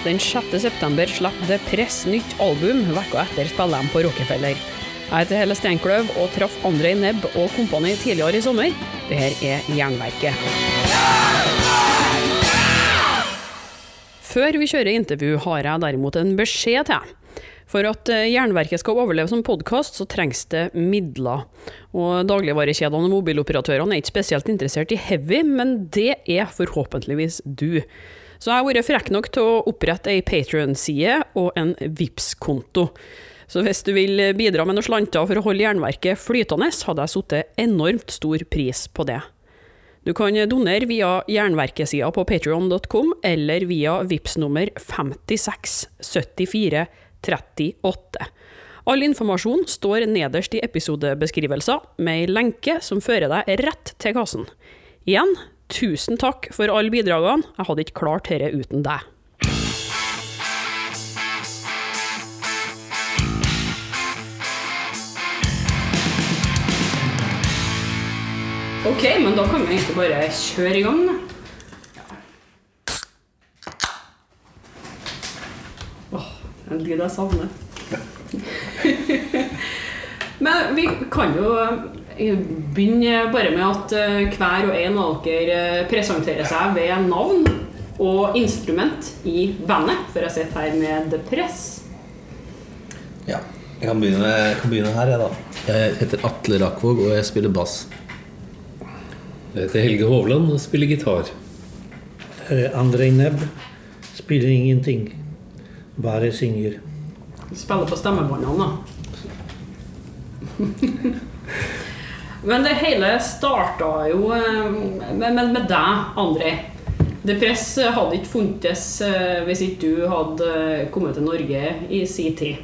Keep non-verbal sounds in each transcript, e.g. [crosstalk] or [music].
Den 6.9 slapp The Press nytt album vekka etter spiller de på Rockefeller. Jeg heter Helle Steinkløv og traff Andrej Nebb og kompani tidligere i sommer. Dette er Jernverket. Før vi kjører intervju, har jeg derimot en beskjed til. For at eh, Jernverket skal overleve som podkast, så trengs det midler. Og Dagligvarekjedene og mobiloperatørene er ikke spesielt interessert i heavy, men det er forhåpentligvis du. Så jeg har vært frekk nok til å opprette ei Patrion-side og en vips konto Så hvis du vil bidra med noen slanter for å holde jernverket flytende, hadde jeg satt enormt stor pris på det. Du kan donere via jernverkesida på patrion.com, eller via VIPS nummer 5674 38. All informasjon står nederst i episodebeskrivelser, med ei lenke som fører deg rett til kassen. Igjen, tusen takk for alle bidragene, jeg hadde ikke klart dette uten deg. Ok, men da kan vi egentlig bare kjøre i gang. Åh, en lyd jeg savner. [laughs] men vi kan jo begynne bare med at eh, hver og en av dere eh, presenterer seg ved navn og instrument i bandet, for jeg sitter her med The Press. Ja, jeg kan begynne, jeg kan begynne her, jeg, da. Jeg heter Atle Rakvåg, og jeg spiller bass. Jeg heter Helge Hovland og spiller gitar. Andrej Nebb. Spiller ingenting. Bare synger. Du spiller på stemmebåndene, da. [laughs] Men det hele starta jo eh, med, med, med deg, André. Depress hadde ikke funtes eh, hvis ikke du hadde kommet til Norge i sin tid.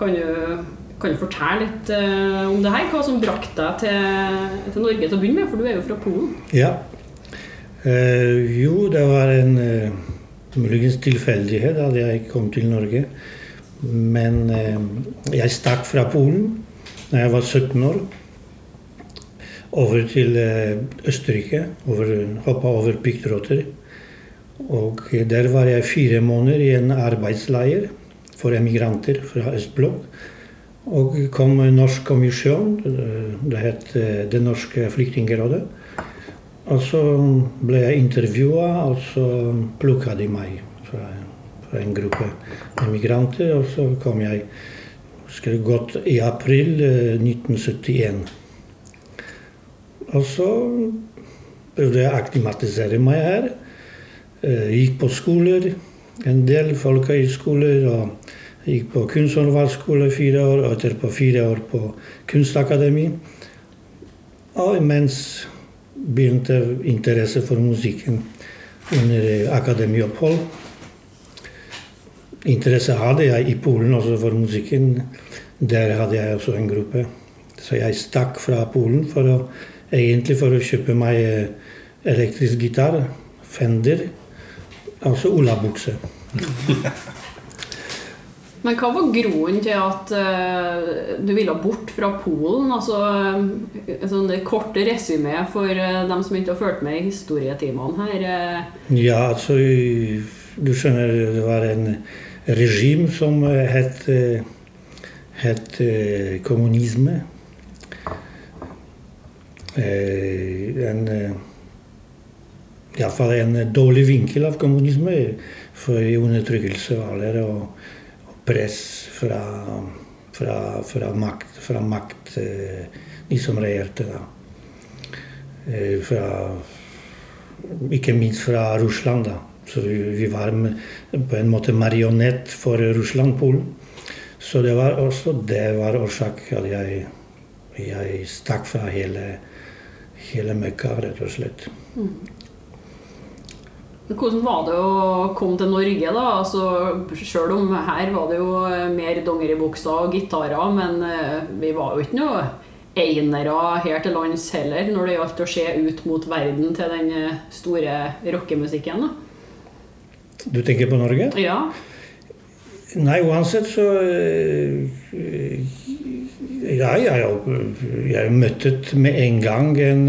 Kan du, kan du fortelle litt eh, om det her? Hva som brakte deg til, til Norge til å begynne med? For du er jo fra Polen. Ja. Eh, jo, det var en eh, muligens tilfeldighet at jeg kom til Norge. Men eh, jeg stakk fra Polen da jeg var 17 år. Over til eh, Østerrike. Over, Hoppa over piggtråder. Og der var jeg fire måneder i en arbeidsleir for emigranter fra østblokk. Og kom Norsk kommisjon, det het eh, Det norske flyktningrådet. Og så ble jeg intervjua, og så plukka de meg fra, fra, en gruppe emigranter. Og så kom jeg godt i april 1971. Og så prøvde jeg å aklimatisere meg her. Gikk på skoler, en del folkehøyskoler. og Gikk på kunsthåndverksskole fire år, og etterpå fire år på kunstakademi. Og imens begynte interesse for musikken under akademiopphold. Interesse hadde jeg i Polen også for musikken. Der hadde jeg også en gruppe. Så jeg stakk fra Polen for å, egentlig for å kjøpe meg elektrisk gitar, Fender, altså olabukse. [laughs] Men hva var grunnen til at uh, du ville bort fra Polen? Altså, uh, sånn det korte resymé for uh, dem som ikke har fulgt med i historietimene her. Ja, altså Du skjønner, det var en regime som het, het kommunisme. En Iallfall en dårlig vinkel av kommunisme for undertrykkelse var det, Og, press fra, fra, fra, makt, fra makt de som regjerte da. Fra, ikke minst fra Russland, da. Så vi, vi var med, på en måte marionett for Russland, Polen. Så det var også det var årsak at jeg, jeg stakk fra hele, hele Mekka, rett og slett. Mm. Hvordan var det å komme til Norge, da? Altså, selv om her var det jo mer dongeribukser og gitarer, men vi var jo ikke noe einere her til lands heller når det gjaldt å se ut mot verden til den store rockemusikken. da. Du tenker på Norge? Ja. Nei, uansett så Ja, ja, jeg møtte med en gang en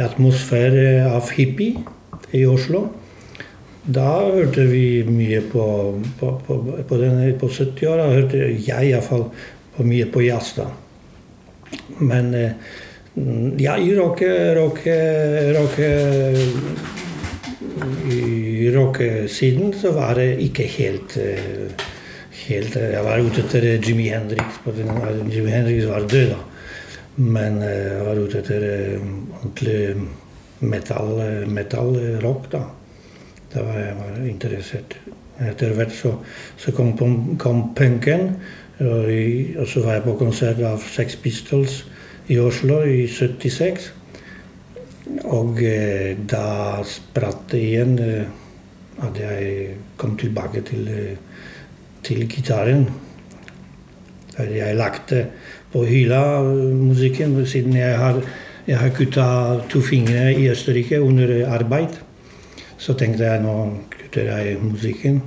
atmosfære av hippie i Oslo. Da hørte vi mye på På, på, på, på 70-åra hørte jeg iallfall mye på jazz. da. Men eh, ja, i rock, rock, rock I rockesiden så var det ikke helt eh, helt eh, Jeg var ute etter Jimmy Hendrix. Den, Jimmy Hendrix var død, da. Men eh, jeg var ute etter eh, ordentlig metall, eh, eh, rock, da. Da var jeg var interessert. Etter hvert så, så kom, kom punken, og, i, og så var jeg på konsert av Sex Pistols i Oslo i 76. Og eh, da spratt det igjen eh, at jeg kom tilbake til, eh, til gitaren. Der Jeg det på hylla eh, musikken, siden jeg har, jeg har kutta to fingre i Østerrike under arbeid. Så tenkte jeg nå kutter jeg musikken.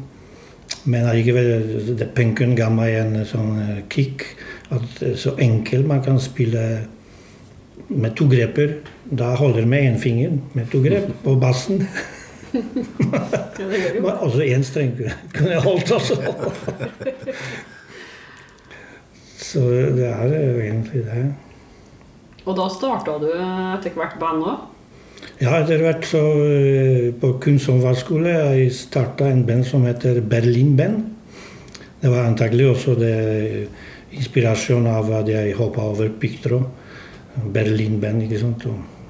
Men allikevel, det punken ga meg en sånn eh, kick. At så enkelt man kan spille med to greper. Da holder med én finger med to grep på bassen. [laughs] også én streng kunne jeg holdt også. Så det er jo egentlig det. Og da starta du etter hvert band òg? Ja, etter hvert så eh, på kunsthåndverksskole starta en band som heter Berlin Band. Det var antagelig også det inspirasjon av at jeg hoppa over Pictro. Berlin Band, ikke sant. Og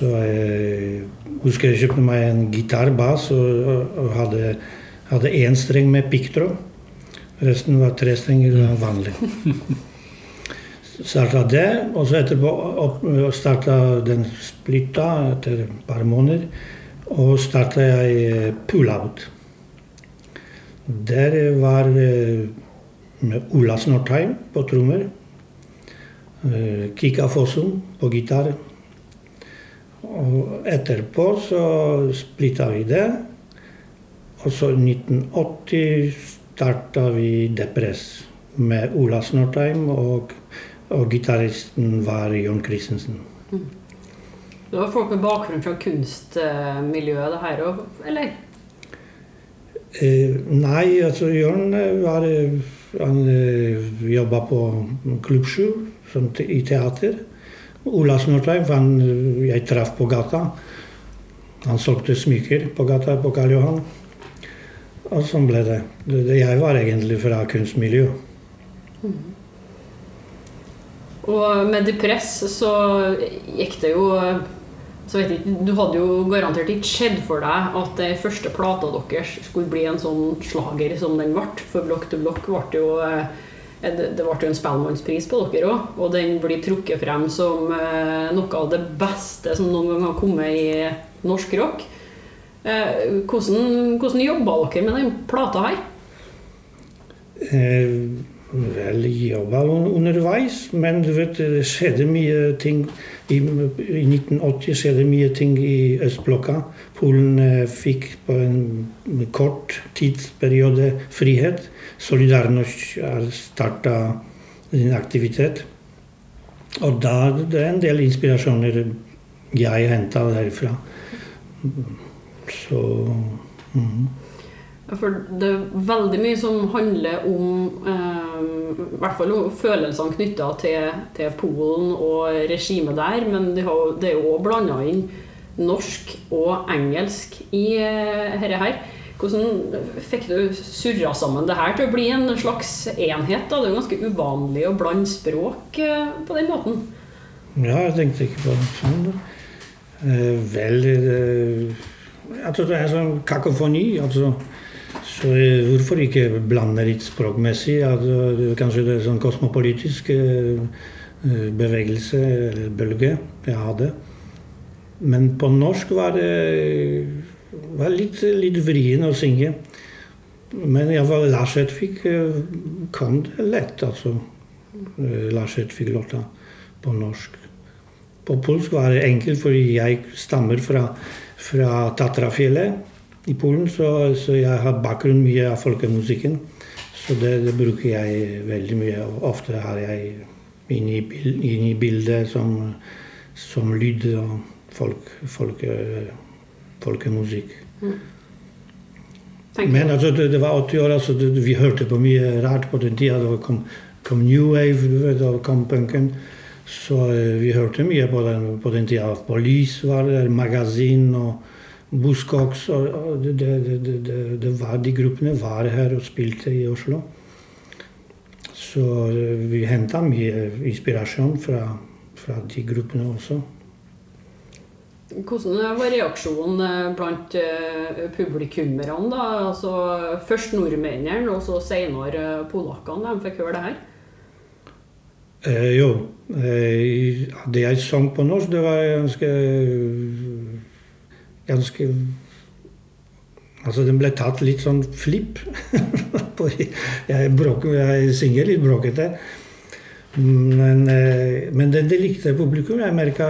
så jeg husker jeg kjøpte meg en gitarbass og, og, hadde, hadde én streng med piggtråd. Resten var tre strenger vanlig. Starta det, og så etterpå starta den splitta etter et par måneder. Og starta jeg eh, Pull-Out. Der var eh, Ola Snortheim på trommer. eh, Kika Fossum på gitar. Og etterpå så splitta vi det. Og så i 1980 starta vi Depress med Ola Snortheim, og, og gitaristen var John Christensen. Det var folk med bakgrunn fra kunstmiljøet, det her òg, eller? Eh, nei, altså Jørn eh, var eh, Han eh, jobba på Klubb 7 i teater. Ola Snortheim han eh, jeg traff på gata. Han solgte smykker på gata på Karl Johan. Og sånn ble det. Jeg var egentlig fra kunstmiljø. Og med Depress så gikk det jo så vet jeg, Du hadde jo garantert ikke skjedd for deg at den første plata deres skulle bli en sånn slager som den ble. For Block to Block ble jo eh, det det ble jo en Spellemannspris på dere òg. Og den blir trukket frem som eh, noe av det beste som noen gang har kommet i norsk rock. Eh, Hvordan, hvordan jobba dere med den plata her? Eh, vel, jobba underveis, men du vet, det skjedde mye ting. I, I 1980 skjedde mye ting i østblokka. Polen eh, fikk på en kort tidsperiode frihet. Solidarność har starta sin aktivitet. Og da det er en del inspirasjoner jeg henta derfra. Så mhm. For det er veldig mye som handler om eh, i hvert fall om følelsene knytta til, til Polen og regimet der, men de det er jo òg blanda inn norsk og engelsk i eh, dette her. Hvordan fikk du surra sammen det her til å bli en slags enhet? da? Det er jo ganske uvanlig å blande språk eh, på den måten. Ja, jeg tenkte ikke på det sånn. Eh, vel eh, altså Det er sånn kakofoni. altså så eh, hvorfor ikke blande litt språkmessig? Altså, kanskje det er sånn kosmopolitisk eh, eh, bevegelse eller bølge jeg hadde. Men på norsk var det var litt, litt vrien å synge. Men iallfall Lars Hedvig kan det lett, altså. Lars Hedvig-låta på norsk. På polsk var det enkelt, fordi jeg stammer fra, fra Tatrafjellet i Polen. Så, så jeg har bakgrunn mye av folkemusikken. Så det, det bruker jeg veldig mye. Ofte har jeg inne i, bil, bildet som, som lyd og folk, folke, folkemusikk. Mm. Men altså, det, det var 80 år, altså, det, vi hørte på mye rart på den tida. Det kom, kom New Wave, og kom punken. Så eh, vi hørte mye på den, på den tida. Police var der, Magasin og Buzzcocks. Og, det, det, det, var, de gruppene var her og spilte i Oslo. Så eh, vi henta mye inspirasjon fra, fra de gruppene også. Hvordan var reaksjonen eh, blant eh, publikummerne? da? Altså, først nordmennene, og så senere polakkene. De fikk høre det her. Eh, jo. Eh, det jeg sang på norsk, det var ganske Ganske Altså, den ble tatt litt sånn flipp. [laughs] jeg, bråk, jeg synger litt bråkete. Men, eh, men det, det likte publikum. Jeg merka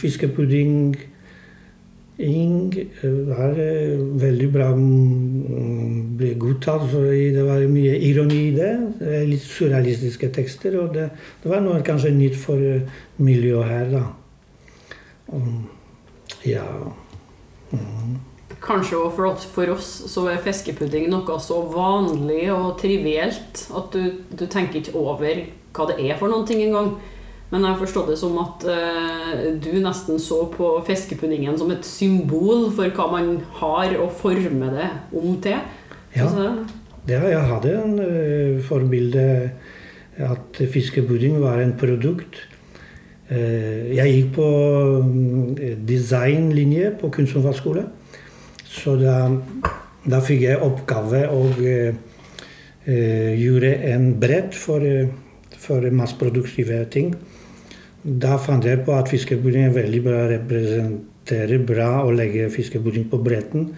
fiskepudding Ing eh, var eh, veldig bra mm, ble godtatt, fordi det var mye ironi i det. litt surrealistiske tekster, og det, det var noe kanskje nytt for eh, miljøet her, da. Og, ja mm. Kanskje også for, oss- for oss så er fiskepudding noe så vanlig og trivielt at du, du tenker ikke over hva det er for noen ting engang. Men jeg har forstått det som at eh, du nesten så på fiskepuddingen som et symbol for hva man har å forme det om til. Ja. Det, jeg hadde en uh, forbilde at fiskepudding var en produkt. Eh, jeg gikk på mm, designlinje på Kunsthåndverksskole. Så da, da fikk jeg oppgave å eh, eh, gjøre en brett for, for massproduktive ting. Da fant jeg på at fiskepudding er veldig bra representerer bra å legge fiskepudding på bretten.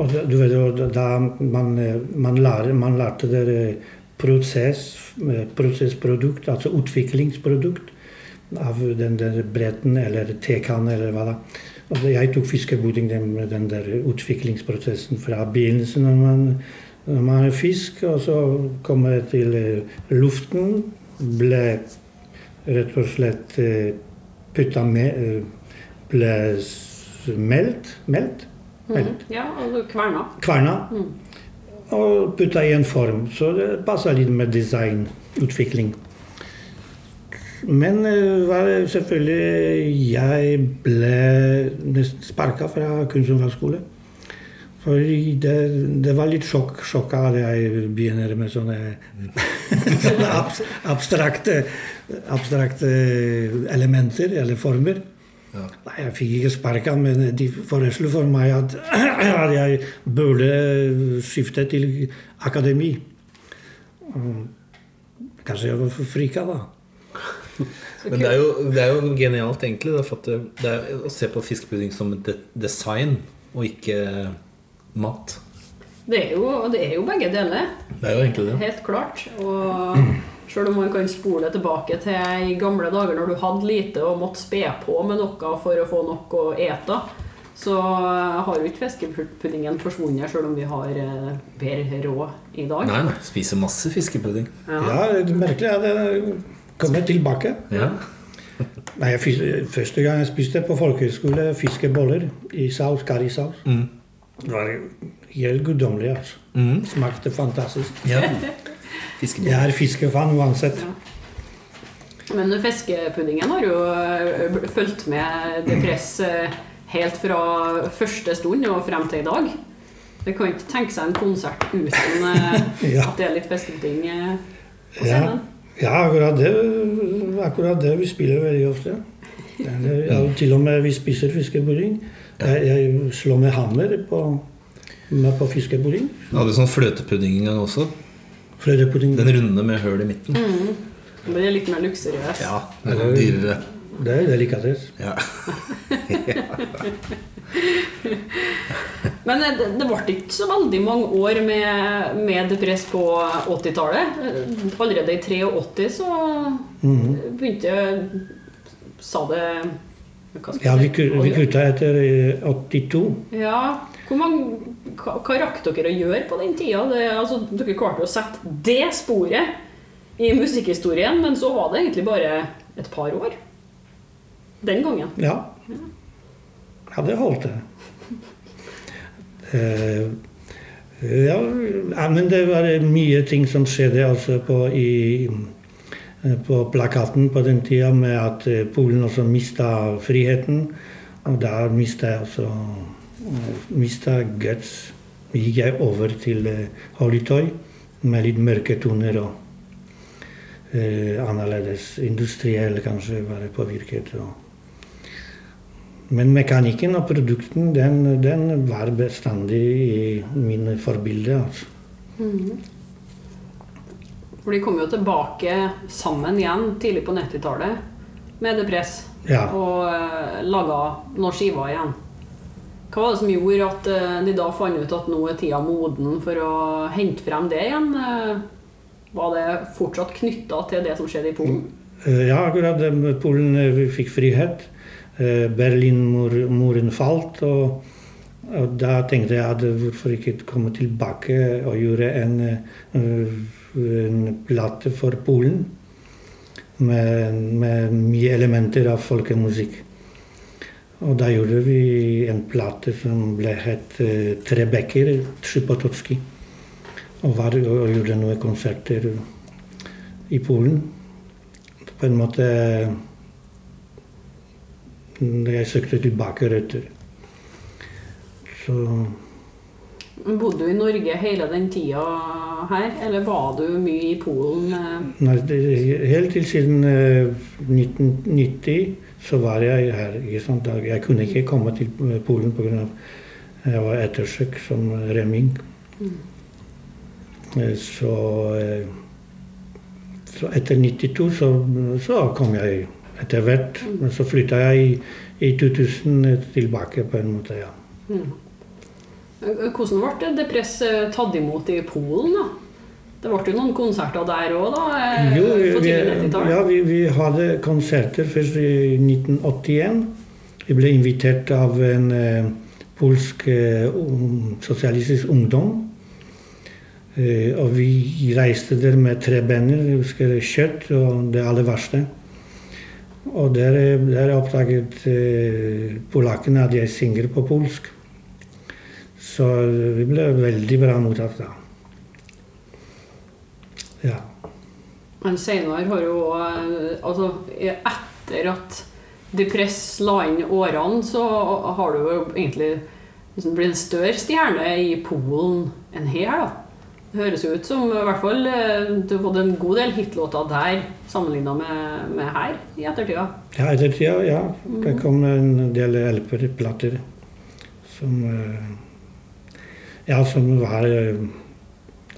Og du vet, da man, man, lærer, man lærte dere prosess, prosessprodukt, altså utviklingsprodukt av den der bretten eller tekannen eller hva da. Og jeg tok fiskepudding, den, den der utviklingsprosessen fra begynnelsen når man, når man er fisk, og så kommer det til eh, luften, ble rett og slett eh, putta med eh, Ble smelt, meldt. melt, ja, altså kverna. kverna, og putta i en form. Så det passa litt med design, utvikling. Men eh, var selvfølgelig Jeg ble sparka fra Kunsthåndverksskole. For det, det var litt sjokk, sjokka at jeg begynner med [laughs] sånne abs- abstrakte, abstrakte elementer eller former. Ja. Nei, jeg fikk ikke sparka, men de foreslo for meg at, [clears throat] at jeg burde skifte til akademi. Kanskje jeg var frika, da. [laughs] Men det er, jo, det er jo genialt, egentlig. Da, for at det, det er å se på fiskepudding som et de design, og ikke mat. Det er, jo, det er jo begge deler. Det er jo egentlig det. Helt klart. Og selv om man kan spole tilbake til i gamle dager når du hadde lite og måtte spe på med noe for å få nok å ete, så har jo ikke fiskepuddingen forsvunnet, selv om vi har eh, bedre råd i dag. Nei, nei. Spiser masse fiskepudding. Ja, det er merkelig det kommer tilbake. Ja. Nei, jeg, første gang jeg spiste på folkehøyskole fiskeboller i saus, currysaus. Mm. Det var helt guddommelig. altså. Mm. Smakte fantastisk. ja. [laughs] Jeg er fiskefan uansett. Men fiskepuddingen har jo eh, fulgt med det press eh, helt fra første stund og frem til i dag. Det kan ikke tenke seg en konsert uten eh, [laughs] Ja. at det er litt fiskepudding på Ja, scenen. Ja akkurat, det, akkurat det vi spiller veldig ofte. Ja, til og med vi spiser fiskepudding. Jeg, jeg slår med hammer på, med på fiskepudding. Du hadde sånn fløtepudding en gang også. Fløtepudding. Den runde med høl i midten. Det blir litt mer luksuriøst. Ja, det er dyrere. Det er delikatess. Ja. [laughs] [laughs] Men eh, det, det ble ikke så veldig mange år med, med depress på 80-tallet. Eh, Allerede i 83 så Mhm. begynte Sa det Ja, vi, vi kutta etter eh, 82. Ja, hvor mange, hva, hva rakk dere å gjøre på den tida? Det, altså, dere klarte å sette det sporet i musikkhistorien, men så var det egentlig bare et par år. Den gangen. Ja. Ja, det holdt det. Eh, Ja, men det var mye ting som skjedde altså på, i, på plakaten på den tida, med at eh, Polen også mista friheten. Og da mista jeg også mista guts. Gikk jeg over til Hollytøy med litt mørke toner og uh, annerledes. Industriell kanskje bare påvirket. Og. Men mekanikken og produkten, den, den var bestandig i mine forbilder. Altså. For de kom jo tilbake sammen igjen tidlig på 90-tallet med Depress. Ja. Og uh, laga noen skiver igjen. Hva var det som gjorde at eh, de da fant ut at nå er tida moden for å hente frem det igjen? Eh, var det fortsatt knytta til det som skjedde i Polen? Eh, Ja, akkurat. eh, Polen eh, fikk frihet. Eh, Berlinmuren falt. Og, og da tenkte jeg at hvorfor ikke komme tilbake og gjøre en, eh, en plate for Polen med, med mye elementer av folkemusikk. Og da gjorde vi en plate som ble het eh, Tre bekker, Trzypotocki. Og, var, og gjorde noen konserter i Polen på en måte Jeg søkte tilbake røtter. Så Bodde du i Norge hele den tida her, eller var du mye i Polen? eh? nei, helt til siden eh, 1990 så var jeg her. Jeg kunne ikke komme til Polen pga. jeg var ettersøkt som remming. Eh, Så, eh, så etter 92 så, så kom jeg etter hvert. Men så flytta jeg i, i 2000 tilbake på en måte, ja. Eh, Hvordan ble det press tatt imot i Polen? da? Det ble jo noen konserter der òg, da? eh, Jo, vi, 90-tall. ja, vi, vi hadde konserter først i 1981. Vi ble invitert av en eh, polsk eh, um, sosialistisk ungdom. Eh, og vi reiste der med tre banner. Jeg husker Kjøtt og det aller verste. Og der, der oppdaget eh, polakkene at jeg synger på polsk. Så vi ble veldig bra mottatt da. Ja. Men senere har jo eh, Altså, etter at Depress la inn årene, så har du jo egentlig liksom blitt en større stjerne i Polen enn her, da. Høres jo ut som i hvert fall eh, du har fått en god del hitlåter der sammenligna med, med her i ettertida. Ja, ettertida, ja. Det kom en del LP-plater som eh, Ja, som var eh,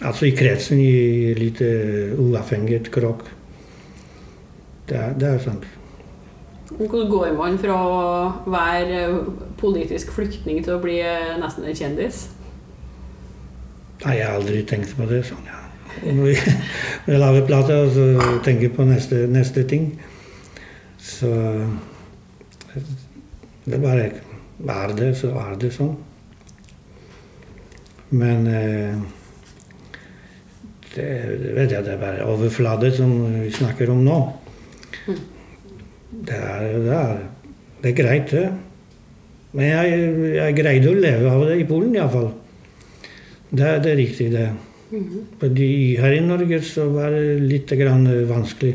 Altså i kretsen i litt uavhengig krok. Det, det er sant. Hvordan går man fra å være politisk flyktning til å bli nesten en kjendis? Nei, jeg har aldri tenkt på det sånn, ja. Vi, vi lager plate og så tenker på neste, neste ting, så Det bare er det, så er det sånn. Men eh, det vet jeg, det er bare overflate som vi snakker om nå. Det er, det er, det er greit, det. Men jeg, jeg greide å leve av det i Polen iallfall. Det, det er riktig, det. Fordi her i Norge så var det litt grann vanskelig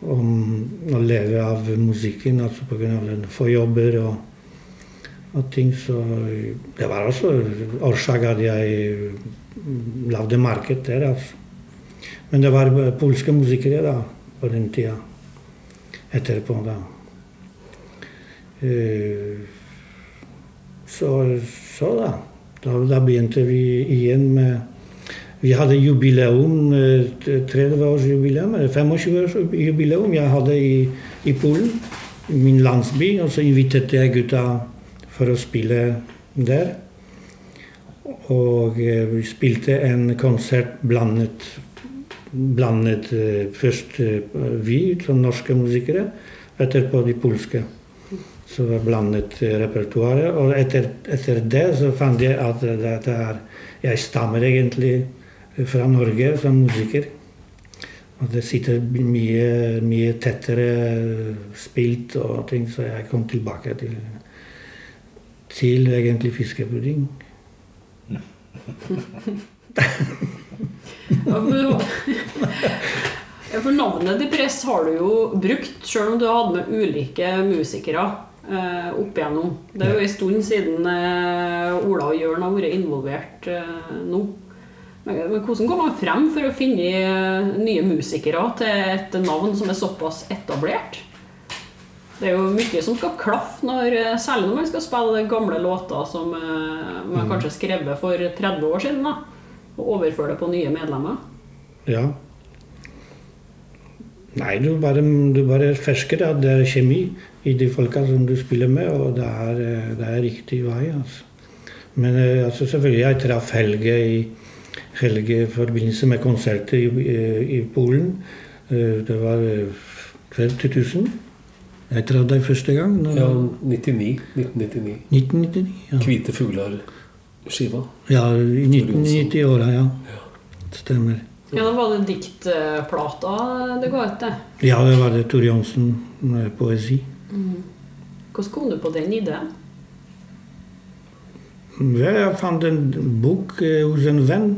om å leve av musikken, altså pga. få jobber og, og ting. Så det var også årsak at jeg lagde marked der, altså. Men det var polske musikere da, på den tida. Etterpå, da. Eh, Så, så da. Da. Da begynte vi igjen med Vi hadde jubileum, eh, 30-årsjubileum, eller 25-årsjubileum jeg hadde i, i Polen, min landsby. Og så inviterte jeg gutta for å spille der. Og eh, vi spilte en konsert blandet, blandet eh, først eh, vi, som norske musikere, etterpå de polske. Det var blandet repertoaret. Og etter, etter det så fant jeg at det, er, jeg stammer egentlig fra Norge som musiker. Og det sitter mye, mye tettere spilt og ting, så jeg kom tilbake til, til egentlig fiskepudding. For- navnet Depress har du jo brukt, sjøl om du hadde med ulike musikere opp igjennom. Det er jo en stund siden eh, Ola og Jørn har vært involvert eh, nå. Men, hvordan går man frem for å finne eh, nye musikere til et navn som er såpass etablert? Det er jo mye som skal klaffe, når, eh, særlig når man skal spille gamle låter som eh, man kanskje skrevet for 30 år siden, da, og overføre det på nye medlemmer. Ja. Nei, du bare, du bare fersker at det er kjemi i de folka som du spiller med, og det er, eh, det er riktig vei. altså. Men eh, altså, selvfølgelig, jeg traff Helge i, Helge i forbindelse med konserter i, i, i Polen. Eh, Det var 50 000. Jeg traff deg første gang. Når, Ja, 99. 1999. 1999. Ja. Hvite fugler-skiva. ja, i 1990-åra, ja. Stemmer. Ja, da var det diktplata det ga ut, det. Ja, det var det Tor Johnsen med poesi. Hvordan kom du på den ideen? Vel, jeg fant en bok eh, hos en venn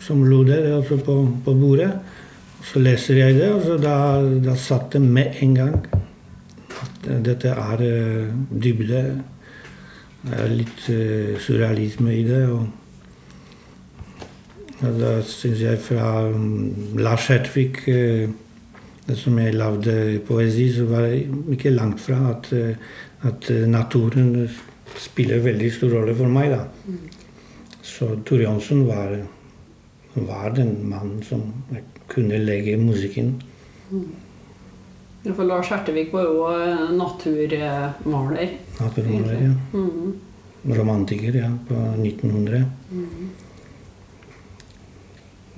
som lå der altså på, på bordet. Så leser jeg det, og så da, da satt det med en gang at eh, dette er eh, dybde. Det er litt surrealisme i det. Og da syns jeg fra um, Lars Hertvig eh, som jeg lagde poesi, så var det ikke langt fra at, eh, at eh, naturen spiller veldig stor rolle for meg. da. Så Tor Johnsen var, var den mannen som kunne legge musikken. Ja, For Lars Hertevik var jo naturmaler. Naturmaler, ja. Mhm. Romantiker, ja, på 1900. Mm.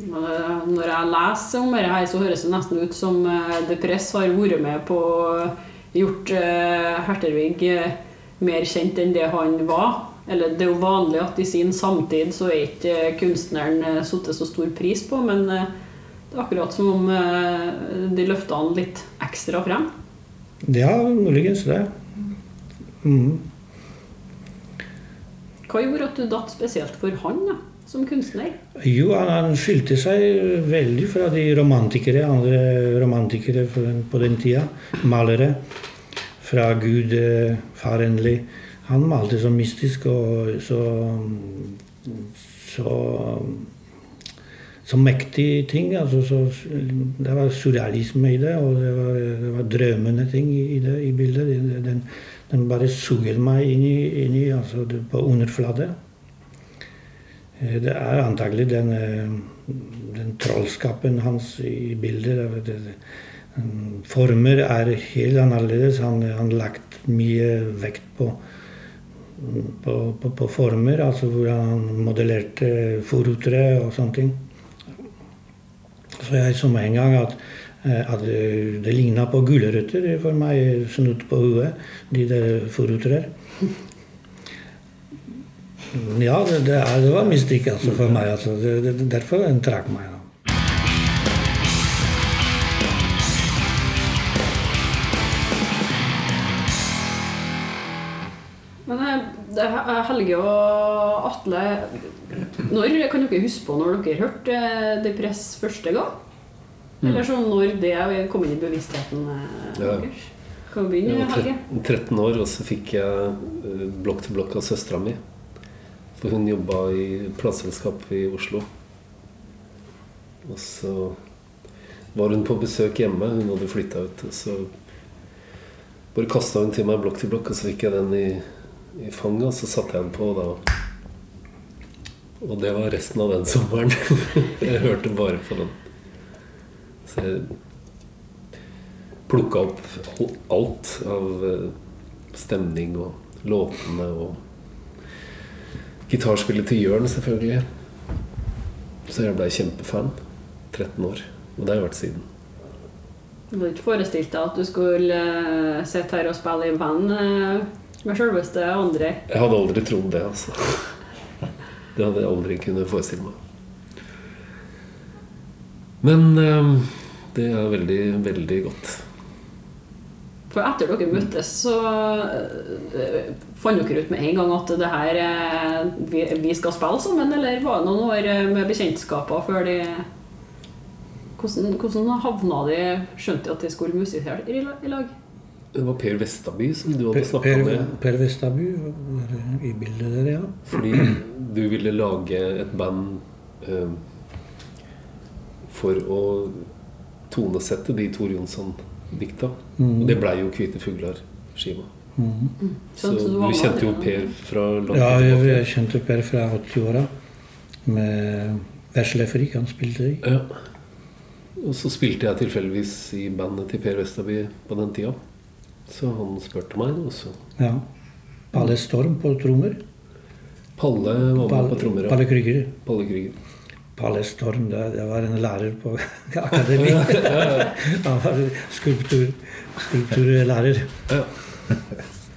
Når jeg leser om dette, her, så høres det nesten ut som eh, Depress har vært med på gjort eh, Hertervig eh, mer kjent enn det han var. Eller det er jo vanlig at i sin samtid så er ikke eh, kunstneren eh, satt så stor pris på, men eh, det er akkurat som om eh, de løfta han litt ekstra frem. Ja, muligens det. Mm. Hva gjorde at du datt spesielt for han da, som kunstner? Jo, han, han skilte seg veldig fra de romantikere, andre romantikere på den, tida. Malere. Fra Gud, eh, farenlig. Han malte så mystisk og så så, så mektig ting. Altså, så, det var surrealisme i det, og det var, det var drømmende ting i, det i bildet. Den, den, bare suger meg inn i, inn i altså, på underflate. Eh, Det er antagelig den, eh, den trollskapen hans i bildet. Det- det- det- Former er helt annerledes. Han har lagt mye vekt på, på, på, på former, altså hvordan han modellerte forrutere og sånne ting. Så jeg så med en gang at, eh, at det ligna på gulrøtter for meg, snudd på huet, de der forrutere. Ja, det, det, er, det var mystikk altså, for meg. Altså. Det, det, derfor den trakk meg. Da. Men eh, det Helge og Atle Når kan dere huske på når dere hørte eh, Depress første gang? Eller sånn når det kom inn i bevisstheten eh, Ja. deres? Kan vi Jeg begynne, var Helge? 13, 13 år, og så fikk jeg eh, blokk til blokk av søstera mi. For hun jobba i plateselskap i Oslo. Og så var hun på besøk hjemme. Hun hadde flytta ut. Og så bare kasta hun til meg blokk til blokk, og så fikk jeg den i, i fanget, og så satte jeg den på. Da. Og det var resten av den [laughs] sommeren. jeg hørte bare på den. Så jeg plukka opp alt av eh, stemning og låtene og Gitarspillet til Jørn, selvfølgelig. Så jeg blei kjempefan. 13 år. Og det har jeg vært siden. Du hadde ikke forestilt deg at du skulle eh, sitte her og spille i band eh, med sjølveste André? Jeg hadde aldri trodd det, altså. [laughs] Det hadde jeg aldri kunnet forestille meg. Men eh, det er veldig, veldig godt. For etter dere møttes, så øh, fant dere ut med en gang at det her øh, vi, vi skal spille sammen, eller var det noen år øh, med bekjentskaper før de Hvordan, hvordan havna de Skjønte de at de skulle musisere i lag? Det var Per Vestaby som du hadde snakka med. per Vestaby var i bildet der, ja. Fordi du ville lage et band eh, for å tonesette de Tor Jonsson-dikta. Og det blei jo 'Hvite fugler'-skiva. Så Sånn, så du kjente jo. Per fra langt Ja, jeg, jeg kjente Per fra 80-åra. Med Veslefrik han spilte i. Ja. Og så spilte jeg tilfeldigvis i bandet til Per Vestaby på den tida. Så han spurte meg, og så Ja. Palle Storm på trommer. Palle var med på trommer. ja. Palle Krüger. Palle Krüger. Palle Storm, det, det var en lærer på [laughs] akademi. [laughs] Han var skulptur, skulpturlærer.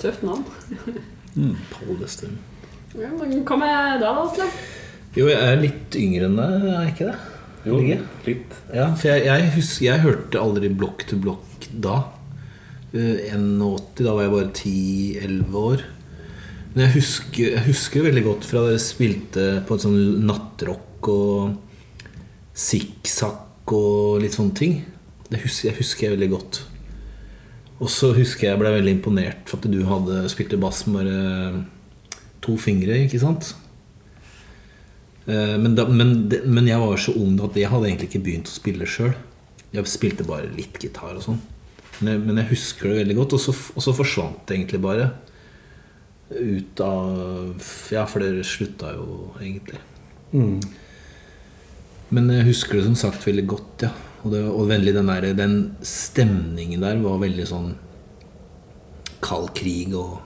Tøft navn. Pålestund. Ja, men hva med deg, da, Atle? Jo, jeg er litt yngre enn deg, er jeg ikke det? Jo, litt. Ja, for jeg, jeg, husker, jeg hørte aldri blokk til blokk da. Uh, 81, da var jeg bare 10-11 år. Men jeg husker, jeg husker veldig godt fra dere spilte på en sånn nattrock og sikksakk og litt sånne ting. Det husker, jeg husker jeg veldig godt. Og så husker jeg jeg ble veldig imponert for at du hadde spilte bass med bare to fingre, ikke sant? Eh, Men, da, men, men jeg var så ung at jeg hadde egentlig ikke begynt å spille sjøl. Jeg spilte bare litt gitar og sånn. Men men jeg husker det veldig godt. Og så, og så forsvant det egentlig bare. Ut av Ja, for dere slutta jo egentlig. Mm. Men jeg husker det som sagt veldig godt, ja. Og, det, og veldig den, der, den stemningen der var veldig sånn kald krig. Og,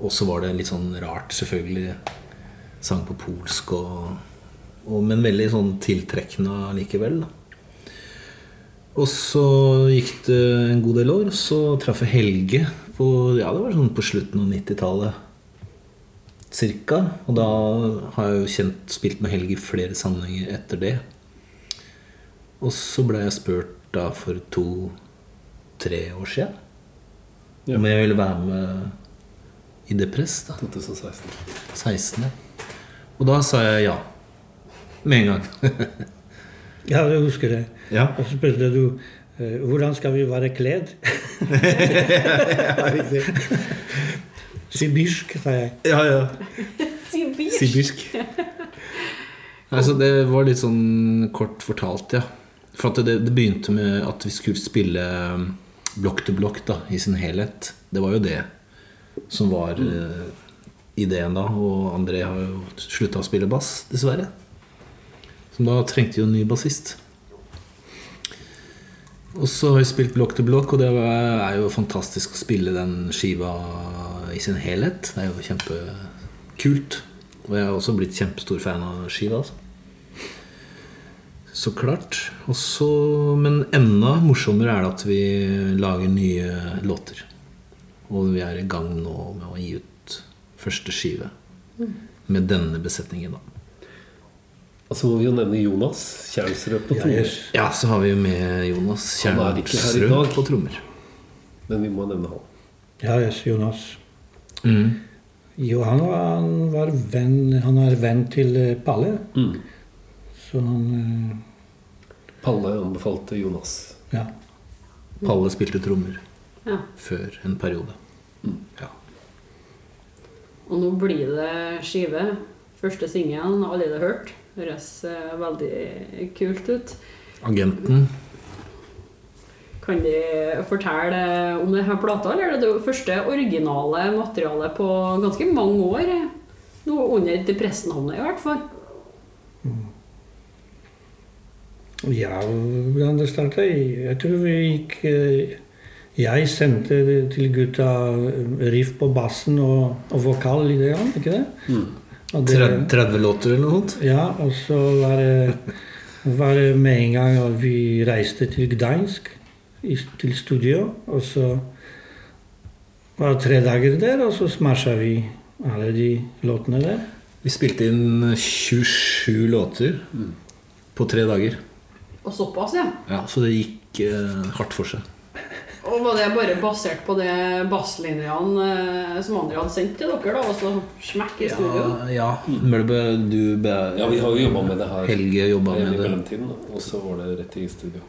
og så var det litt sånn rart, selvfølgelig. Sang på polsk og, og Men veldig sånn tiltrekkende likevel. Da. Og så gikk det en god del år, og så traff jeg Helge på Ja, det var sånn på slutten av 90-tallet. Cirka. Og da har jeg jo kjent, spilt med Helge i flere sammenhenger etter det. Og så ble jeg spurt da for to-tre år siden Ja. om jeg ville være med i Depress. da 2016. 16. Og da sa jeg ja. Med en gang. [laughs] Ja, jeg husker det. ja. Og så spurte du eh, hvordan skal vi være kledd. [laughs] [laughs] Sibirsk, sa jeg. ja, ja. [laughs] Sibirsk. Sibirsk. [laughs] Altså, det var litt sånn kort fortalt, ja. For at det, det begynte med at vi skulle spille um, blokk til blokk da, i sin helhet. Det var jo det som var eh, ideen da. Og André har jo slutta å spille bass, dessverre. Som da trengte jo en ny bassist. Og så har vi spilt blokk til blokk, og det er jo fantastisk å spille den skiva i sin helhet. Det er jo kjempekult. Og jeg har også blitt kjempestor fan av skiva. Altså. Så klart. Også, men enda morsommere er det at vi lager nye låter. Og vi er i gang nå med å gi ut første skive. Med denne besetningen, da. Altså må vi jo nevne Jonas Kjærnsrød på trommer. Ja, så har vi jo med Jonas dag. på trommer. Men vi må nevne han. Ja, yes, Jonas. Mm. Jo, han var, han var venn Han er venn til eh, Palle. Mm. Så han eh, Palle anbefalte Jonas. Ja. Palle spilte trommer Ja. før en periode. Ja. Og nå blir det skive. Første singelen har allerede hørt. Høres eh, veldig kult ut. Agenten Kan de fortelle om denne plata, eller er det det første originale materialet på ganske mange år? Noe under depressnavnet, i hvert fall. Ja, hvordan det starta? Jeg tror vi gikk eh, Jeg sendte til gutta eh, riff på bassen og, og vokal grann, ikke det? Og det 30, 30 låter eller noe sånt? ja, og så var det, var det med en gang Og vi reiste til Gdansk, til studio. Og så var det tre dager der, og så smasha vi alle de låtene der. Vi spilte inn 27 låter på tre dager. Og såpass, ja. Ja, Så det gikk eh, hardt for seg. Og var det bare basert på det basslinjene eh, som andre hadde sendt til dere, da? Og så smekk i studio? Ja, ja. Mølbe, du be, Ja, vi har jo jobba med det her Helge jobba i med det. mellomtiden, og så var det rett i studio.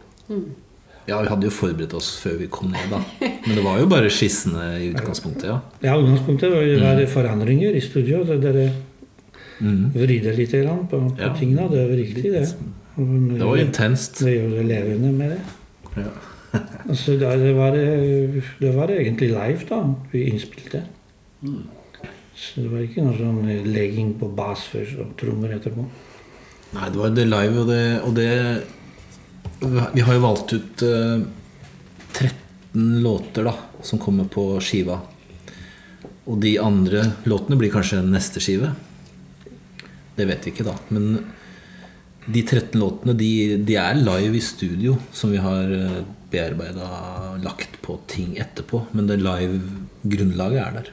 Ja, vi hadde jo forberedt oss før vi kom ned, da. Men det var jo bare skissene i utgangspunktet, ja. Ja, utgangspunktet var det mm. forandringer i studio. Så dere vrider litt på, på Ja. tingene. Det var riktig, det. Det var intenst. Det gjør det levende med det. Ja. [laughs] Altså, det, var, eh, det var egentlig live, da. Vi innspilte. Så det var ikke noe sånn eh, legging på bass først og trommer etterpå. Nei, det var det live, og det, og det Vi har jo valgt ut uh, 13 låter da som kommer på skiva. Og de andre låtene blir kanskje neste skive. Det vet vi ikke, da. Men de 13 låtene de, de er live i studio, som vi har bearbeida lagt på ting etterpå. Men det live grunnlaget er der.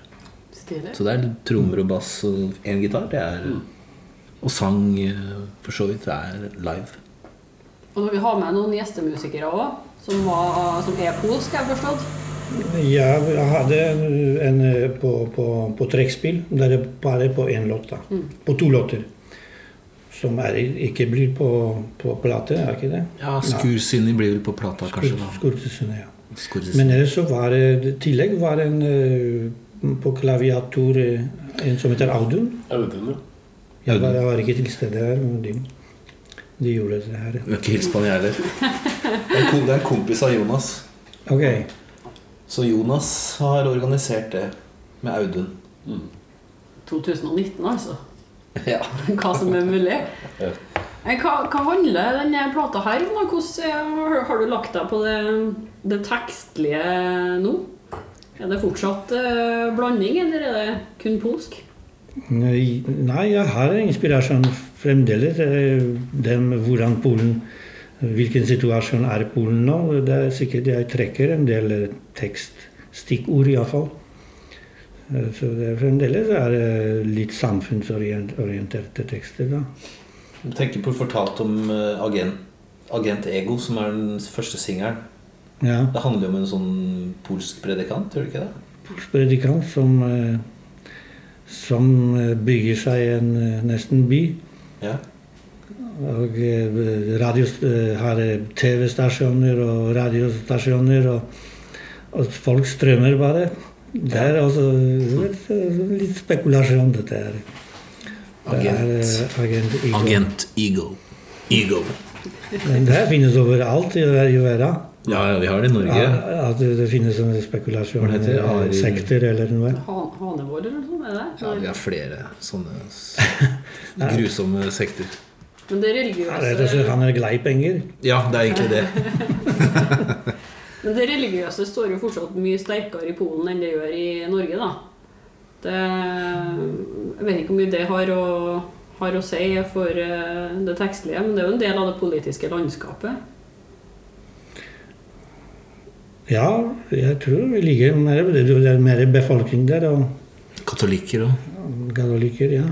Stilig. Så det er trommer og bass og én gitar. Det er, og sang, eh, for så vidt, det er live. Og når vi har med noen gjestemusikere òg, som, var- som er polsk, har jeg forstått. Ja, jeg hadde en eh, på, på, på trekkspill. Der er bare på én låt. Mm. På to låter. Som er, ikke blir på, på plate, er ikke det? Ja, Skursinni blir vel på plata, kanskje. da Skurtesene, ja. Skursinni. Men ellers så var det i tillegg var en eh, på klaviatur eh, en som heter Audun. Audun, ja. Jeg var, jeg var ikke til stede her, men de, de gjorde det her. Du har ikke hilst på han, jeg heller. Det er en kompis av Jonas. Ok. Så Jonas har organisert det med Audun. 2019, altså. [laughs] Ja. Hva som er mulig. Hva, hva handler denne plata her om? Hvordan har- har du lagt deg på det, det tekstlige nå? Er det fortsatt eh, blanding, eller er det kun polsk? Nei, nei, jeg har inspirasjon fremdeles. Den, hvordan Polen Hvilken situasjon er Polen nå? Det er sikkert jeg trekker en del tekst, stikkord iallfall. Så det fremdeles er det litt samfunnsorienterte tekster. da. Du tenker på fortalt om eh, agent, agent Ego, som er den første singelen. Ja. Det handler jo om en sånn polsk predikant, gjør det ikke det? Polsk Predikant som, eh, som eh, bygger seg en eh, nesten by. Ja. Og eh, radio, eh, har eh, TV-stasjoner og radiostasjoner, og, og folk strømmer bare. Det er altså litt, litt spekulasjon, dette her. Det Agent. eh, agent Ego. Agent Ego. Ego. Men det finnes overalt i verden. Ja, ja, vi har det i Norge. Ja, At det, det finnes en Hva spekulasjoner, heter eh, Ari- sekter eller noe. Han, eller noe sånt? Er det? Ja, vi har flere sånne [laughs] grusomme sekter. Men det er rett og slett, religiøse, han er glad i penger. Ja, det er egentlig det. [laughs] men det religiøse står jo fortsatt mye sterkere i Polen enn det gjør i Norge, da. Det, jeg vet ikke hvor mye det har å, har å si for eh, det tekstlige, men det er jo en del av det politiske landskapet. Ja, jeg tror vi ligger mer, det er mer befolkning der, og Katolikker òg. katolikker, ja.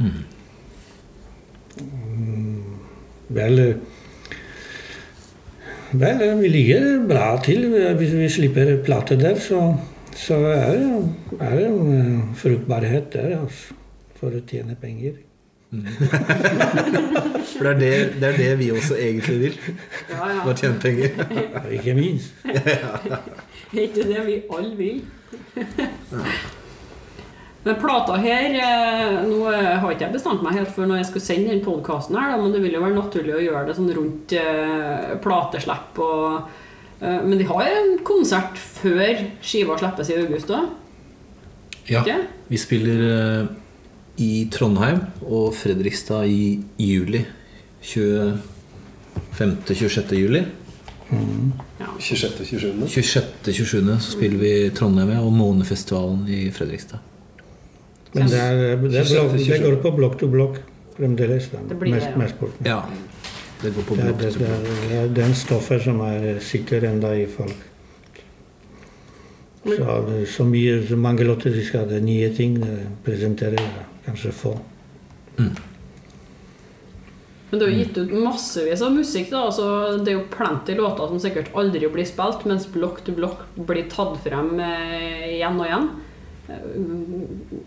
Mm, Vel Vel, eh, vi ligger bra til. Hvis vi slipper plate der, så, så er det er det en eh, fruktbarhet der altså, for å tjene penger. [laughs] For det er det, det er det vi også egentlig vil. Ja, ja. Å tjene penger. Ikke minst. [laughs] Det er ikke det vi alle vil. Men plata her eh, Nå eh, har ikke jeg bestemt meg helt for når jeg skulle sende den podkasten her, men det vil jo være naturlig å gjøre det sånn rundt eh, plateslipp og Men de har en konsert før skiva slippes i august òg? Ja, Ikke? vi spiller i Trondheim og Fredrikstad i juli. 25.-26. juli. Ja. 26.-27. 26.-27. så spiller vi Trondheim og Månefestivalen i Fredrikstad. Men det, er, det, er blok, det går på blokk til blokk fremdeles. da, Det blir det, mest- ja. det går på blokk til blokk. det er den stoffet som er, sitter enda i folk. Så, så mye, så mange låter de skal ha nye ting eh, presentere, kanskje få. Men det er jo gitt ut massevis av musikk. da, altså Det er jo plenty låter som sikkert aldri blir spilt, mens Block to Block blir tatt frem eh, igjen og igjen.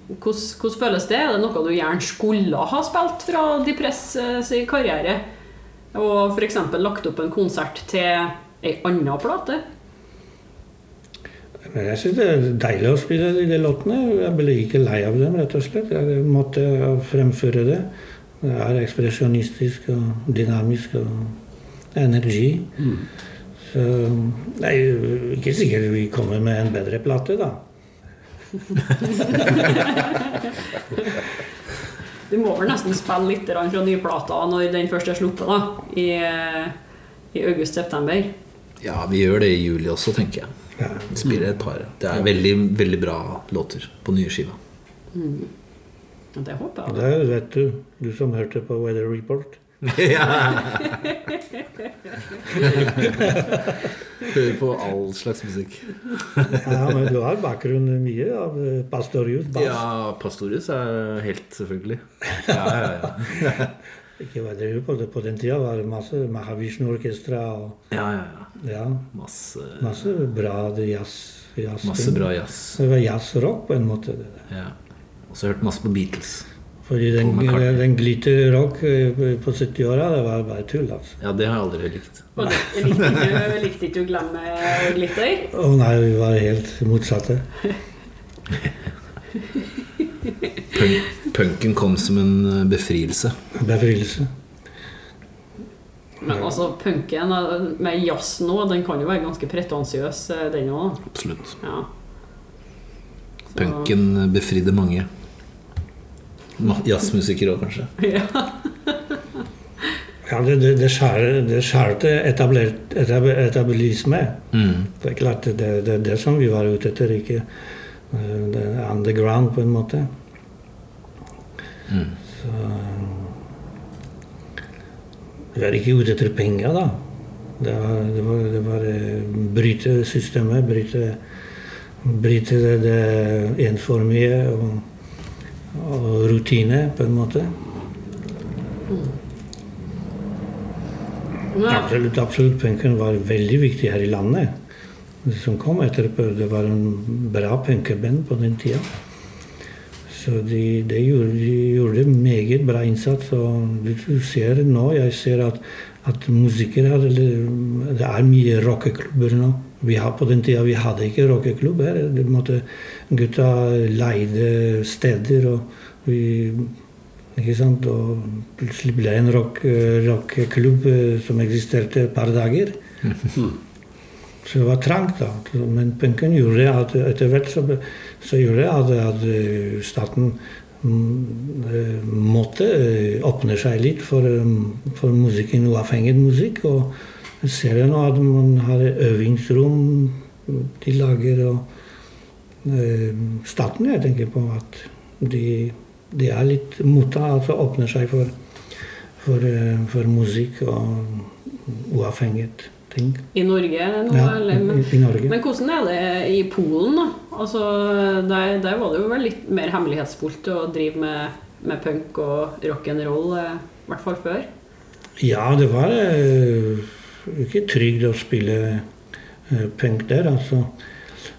Hvordan, hvordan føles det? Er det noe du gjerne skulle ha spilt fra Depress eh, sin karriere? Og f.eks. lagt opp en konsert til ei anna plate? Jeg syns det er deilig å spille de låtene. Jeg ble ikke lei av dem, rett og slett. Jeg måtte fremføre det. Det er ekspresjonistisk og dynamisk og energi. Så det er ikke sikkert vi kommer med en bedre plate, da. [laughs] Du må vel nesten spille litt fra nyplata når den først er sluppet, da. I, i august-september. Ja, vi gjør det i juli også, tenker jeg. Vi spiller et par. Det er veldig, veldig bra låter på nye skiva. Mm. Det håper jeg. Det vet du, du som hørte på Weather Report. [laughs] Hører på all slags musikk. Ja, men du har bakgrunn mye av eh, Pastorius bass. Ja, Pastorius er helt selvfølgelig. Ja, ja, ja. Ikke Weather Report. På den tida var det masse Mahavishnu-orkestra og ja, ja, ja. ja, Masse, masse bra jazz. jazz masse bra jazz. Det var jazzrock på en måte. det der. Ja. Og så hørt masse på Beatles. Fordi den, den glitterrock rock på 70-åra, det var bare tull. altså. Ja, det har jeg aldri likt. Og det- Likte ikke, likte ikke du glemme glitter? Å nei, vi var helt motsatte. Punk, punken kom som en eh, befrielse. Befrielse. Men altså, punken eh, med jazz nå, den kan jo være ganske pretensiøs, eh, den òg. Absolutt. Ja. Punken befridde mange. Jazzmusikere òg, kanskje. [laughs] Ja. Ja, det, det, det skjær- det skjærte etablert, etab, etablisme. Mm. Det er klart, det er det, er det som vi var ute etter, ikke eh, det er underground på en måte. Mm. Så Vi er ikke ute etter penger, da. Det var, det var, det var eh, bryte systemet, bryte, bryte det, det enformige. og, og rutine, på en måte. Men, Absolutt, absolutt. Punken var veldig viktig her i landet. Det som kom etterpå, det var en bra punkeband på den tida. Så de, de, gjorde, de gjorde meget bra innsats. Og du ser nå, jeg ser at, at musikere har- Det er mye rockeklubber nå. Vi har, på den tida vi hadde ikke rockeklubb her. Det måtte, gutta leide steder, og vi ikke sant? Og plutselig ble det en rock, rockeklubb rock som eksisterte et par dager. [laughs] Så det var trangt, da. Men punken gjorde at etter hvert så, så gjorde at, at eh, staten mm, eh, måtte eh, åpne seg litt for, eh, for musikken, uavhengig musikk. Og ser jeg nå at man har øvingsrom de lager. og eh, Staten, jeg tenker på at de, de er litt motta, altså åpner seg for, for, eh, for musikk og uavhengighet. ting. I Norge nå, Ja, eller? Men, i, i Norge. men hvordan er det i Polen, da? Altså, der, der var det jo vel litt mer hemmelighetsfullt å drive med, med punk og rock'n'roll, eh, i hvert fall før. Ja, det var eh, ikke trygt å spille eh, punk der, altså.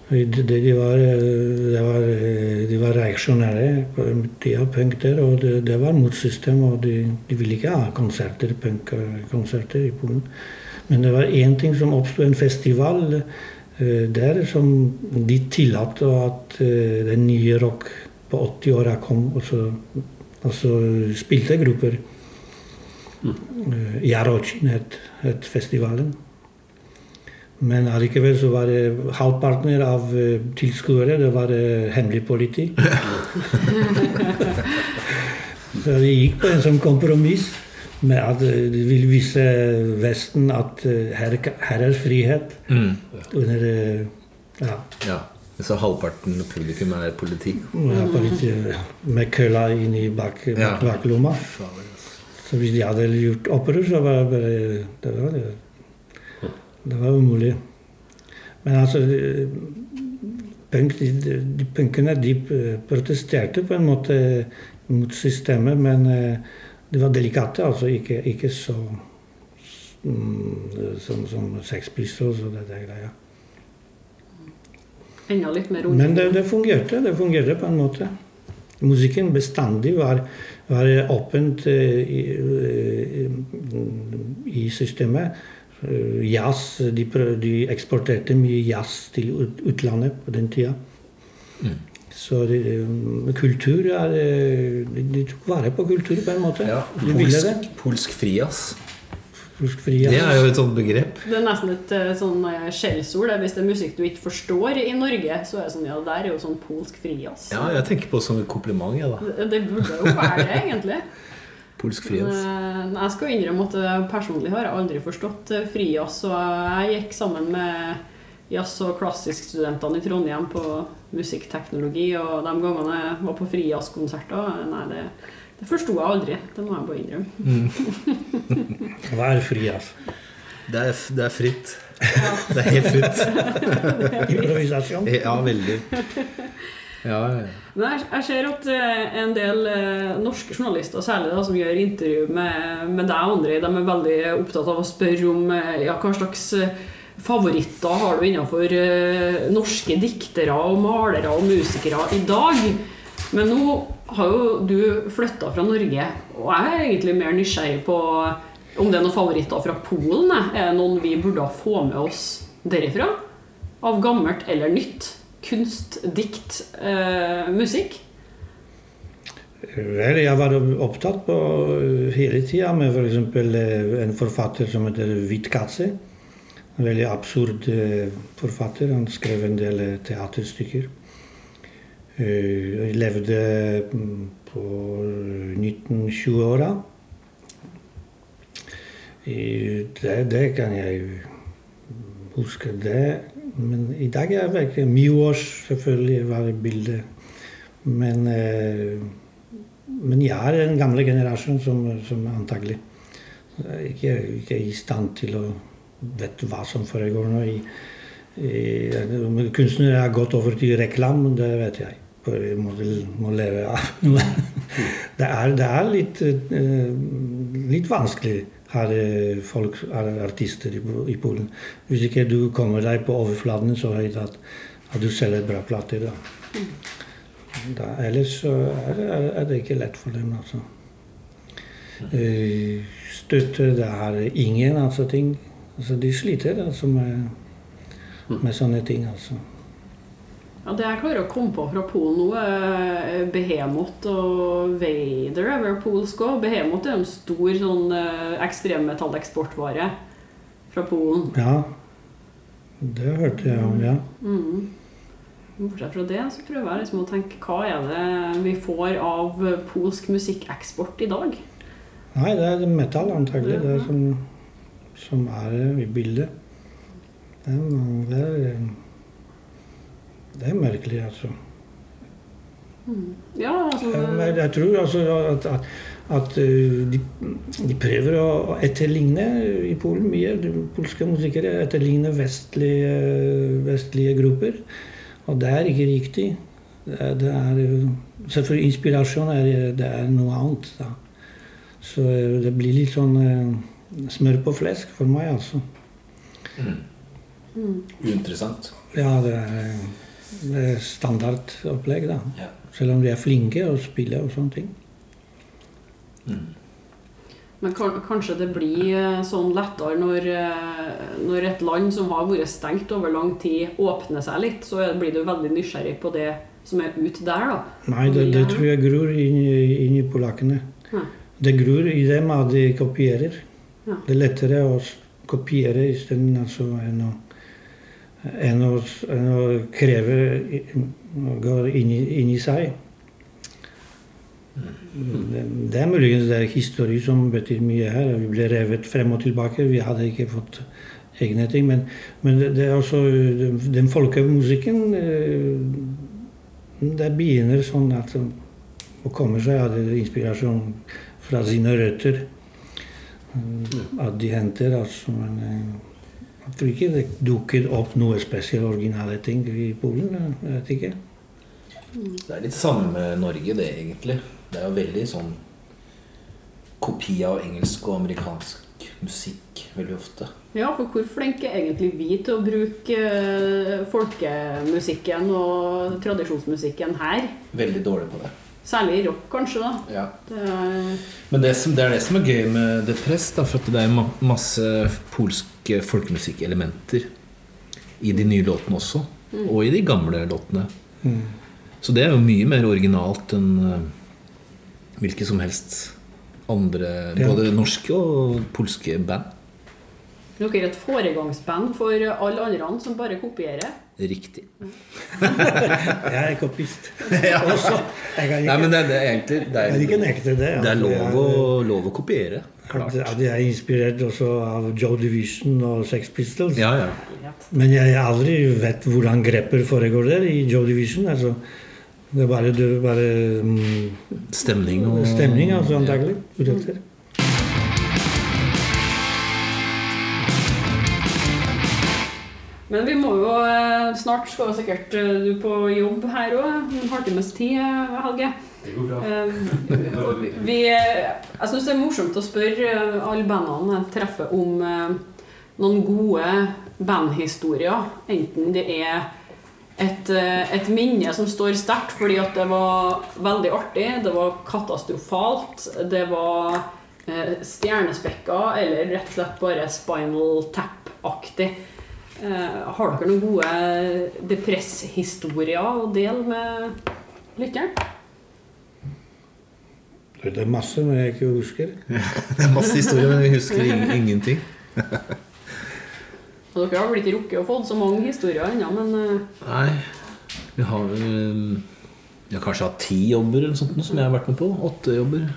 Det, det, de, var, eh, det var, eh, de var reaksjonære på tida, punk der, og det, det var mot system, og de, de ville ikke ha konserter, punkkonserter i Polen. Men det var én ting som oppsto, en festival eh, der som de tillot at den nye rock på 80-åra kom, og så, og så spilte grupper. Eh, Jarocin het, het festivalen. Men allikevel så var det halvparten av eh, tilskuere det var eh, hemmelig politi. [laughs] så vi gikk på en sånn kompromiss med at eh, de vil vise Vesten at her, her er frihet. Mm. Under ja, Ja. Så halvparten publikum er politi. ja, politi med kølla inn i bak, bak, baklomma. Altså. Så hvis de hadde gjort opprør, så var det bare Det var, det, det var umulig. Men altså de- punk, de, de punkene de protesterte på en måte mot systemet, men de det var delikate, altså ikke, ikke så mm, som, som Sex Pistols og det der greia. Enda litt mer Men det, det fungerte. Det fungerte på en måte. Musikken bestandig var, var åpent i, i, eh, i systemet. Eh, Jazz, de, prøv- de eksporterte mye jazz til utlandet på den tida. Så det, eh, kultur er eh, De de tok vare på kultur på en måte. Ja, de ville det. polsk, polsk frijazz. Det er jo et sånt begrep. Det er nesten et eh, sånn skjellsord. Hvis det er musikk du ikke forstår i Norge, så er det sånn Ja, det der er jo sånn polsk frijazz. Ja, jeg tenker på det som et kompliment. jeg, da. Det, det burde jo være det, egentlig. [laughs] Polsk frijazz. eh, jeg skal innrømme at eh, personlig har jeg aldri forstått eh, frijazz. Og jeg gikk sammen med jazz- og klassiskstudentene i Trondheim på musikkteknologi, og de gangene jeg var på frijazzkonserter, nei, det, det forsto jeg aldri. Det må jeg bare innrømme. [laughs] Hva er fri jazz? Det er, det er fritt. [laughs] Det er helt fritt. [laughs] Improvisasjon? Ja, veldig. Ja, ja. Men jeg, jeg ser at eh, en del eh, norske journalister, særlig da, som gjør intervju med, med deg og andre, de er veldig opptatt av å spørre om eh, ja, hva slags favoritter har du innenfor norske diktere og malere og musikere i dag. Men nå har jo du flytta fra Norge, og jeg er egentlig mer nysgjerrig på om det er noen favoritter fra Polen. Er det noen vi burde få med oss derifra? Av gammelt eller nytt? Kunst, dikt, eh, musikk? Vel, jeg var opptatt på eh, hele tida med f.eks. For en forfatter som heter Witkatze. En veldig absurd eh, forfatter. Han skrev en del eh, teaterstykker. Eh, Jeg levde mm, på 1920-åra. I- Det, det kan jeg huske. det. Men i dag er det ikke Mjøs selvfølgelig var i bildet. Men eh, men jeg er den gamle generasjonen som, som antagelig ikke, ikke er i stand til å vite hva som foregår nå. I, i, kunstnere har gått over til reklame, det vet jeg. På en måte må leve av. [laughs] det, er, det er litt, eh, litt vanskelig her eh, folk er artister i, i Polen. Hvis ikke du kommer deg på overflaten så høyt at, at du selger bra plater. da. Da, ellers er, det- er, er det ikke lett for dem, altså. Uh, Støtte, det er ingen altså ting. Altså, de sliter altså med, med sånne ting, altså. Ja, Det jeg klarer å komme på fra Polen nå, er Behemoth og Vader er vel polsk òg. Behemoth er en stor sånn eh, ekstremmetalleksportvare fra Polen. Ja, det hørte jeg om, ja. Mm. Bortsett fra det så prøver jeg liksom å tenke hva er det vi får av polsk musikkeksport i dag? Nei, det er metall antagelig, det er som, som er eh, i bildet. Det er, det er, eh, det er merkelig, altså. Ja, altså jeg, Men jeg tror altså at, at, at de, de prøver å etterligne i Polen mye. De polske musikere etterligner vestlige, vestlige grupper. Og det er ikke riktig. Det det er, selvfølgelig inspirasjon er, det er noe annet. Da. Så det blir litt sånn smør på flesk for meg, altså. Uinteressant. Ja, det er, det er standardopplegg, da. Ja. Selv om de er flinke å spille og sånne ting. Men kanskje det blir eh, sånn lettere når, eh, når et land som har vært stengt over lang tid, åpner seg litt, så blir du veldig nysgjerrig på det som er ute der, da. Nei, det, det tror jeg gror inn i polakkene. Ja. Det gror i dem at de kopierer. Ja. Det er lettere å kopiere isteden altså, enn, å- enn, å, enn å kreve inn i, inn i seg. Det, er muligens det er historie som betyr mye her. Vi ble revet frem og tilbake. Vi hadde ikke fått egne ting. Men, men det, er også den, folkemusikken eh, Det begynner sånn at å komme seg av inspirasjon fra sine røtter. Mm, At de henter altså eh, Jeg tror ikke det dukker opp noe spesielt originale ting i Polen. Jeg vet ikke. Det er litt samme med Norge, det, egentlig. Det er jo veldig sånn kopi av engelsk og amerikansk musikk veldig ofte. Ja, for hvor flinke er egentlig vi til å bruke eh, folkemusikken og tradisjonsmusikken her? Veldig dårlig på det. Særlig i rock, kanskje. da. Ja. Det er, Men det, som, det er det som er gøy med Depress, da, for at det er masse polske folkemusikkelementer i de nye låtene også. Og i de gamle låtene. Så det er jo mye mer originalt enn eh, hvilke som helst andre Både norske og polske band. Dere er et foregangsband for alle andre som bare kopierer. Riktig. [laughs] Jeg er kopist. [laughs] Også. Jeg kan Nei, men det, er- det er egentlig det er, ikke er, nekte det. det er altså. lov å, Jeg- lov å kopiere. Klart. At jeg er inspirert også av Joe Division og Sex Pistols. Ja, ja. Men jeg aldri vet hvordan grepper foregår der i Joe Division. Altså, det er bare, det er bare mm, Stemning og stemning, altså, antagelig. Uretter. Men vi må jo eh, Snart skal jo sikkert eh, du på jobb her òg. En halvtimes tid, eh, Helge. Det går bra. Vi- jeg syns det er morsomt å spørre alle bandene jeg treffer om noen gode bandhistorier. Enten det er et, et minne som står sterkt fordi at det var veldig artig, det var katastrofalt, det var stjernespekka, eller rett og slett bare Spinal Tap-aktig. Eh, har dere noen gode depresshistorier å dele med lytteren? Det er masse, men jeg ikke husker. [laughs] Det er masse historier, men vi husker ing- ingenting. Og dere har vel ikke rukket å få så mange historier ennå, men eh, Nei. Vi har vel Jeg har kanskje hatt ti jobber eller sånt som jeg har vært med på. Åtte jobber.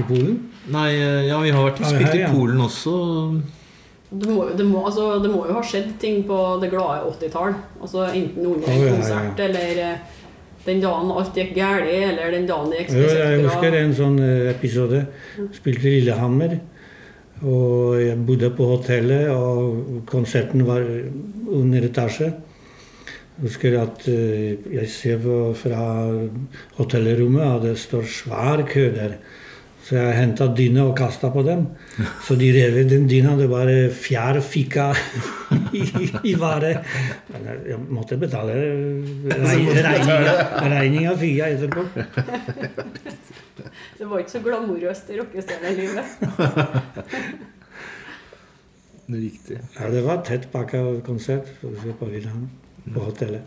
I Polen? Nei, eh, ja, vi har vært spilt i. Polen også. Det må, det, må, altså, det må jo ha skjedd ting på det glade 80-tall. Altså, enten under en konsert ja, ja. konsert eller eh, den dagen alt gikk galt, eller den dagen det gikk Jo, jeg husker en sånn eh, episode. Spilte Lillehammer. Og jeg bodde på hotellet, og konserten var under etasje. Jeg husker at eh, jeg ser fra hotellrommet at det står svær kø der. Så jeg henta dyne og kasta på dem. Så de rev i den dyna. Det var eh, fjær fika [laughs] i, i været. Jeg- jeg måtte betale regninga, regninga fikk jeg etterpå. Det var ikke så glamorøst i rockestjernelivet. Riktig. Ja, det var tett pakka konsert på på hotellet.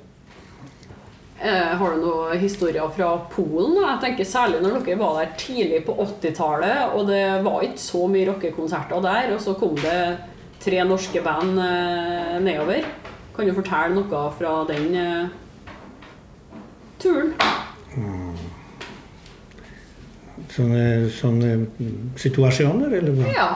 Eh, har du noen historier fra Polen? Jeg tenker Særlig når dere var der tidlig på 80-tallet, og det var ikke så mye rockekonserter der, og så kom det tre norske band eh, nedover. Kan du fortelle noe fra den eh, turen? Sånne, sånne mm, situasjoner, eller hva? Ja.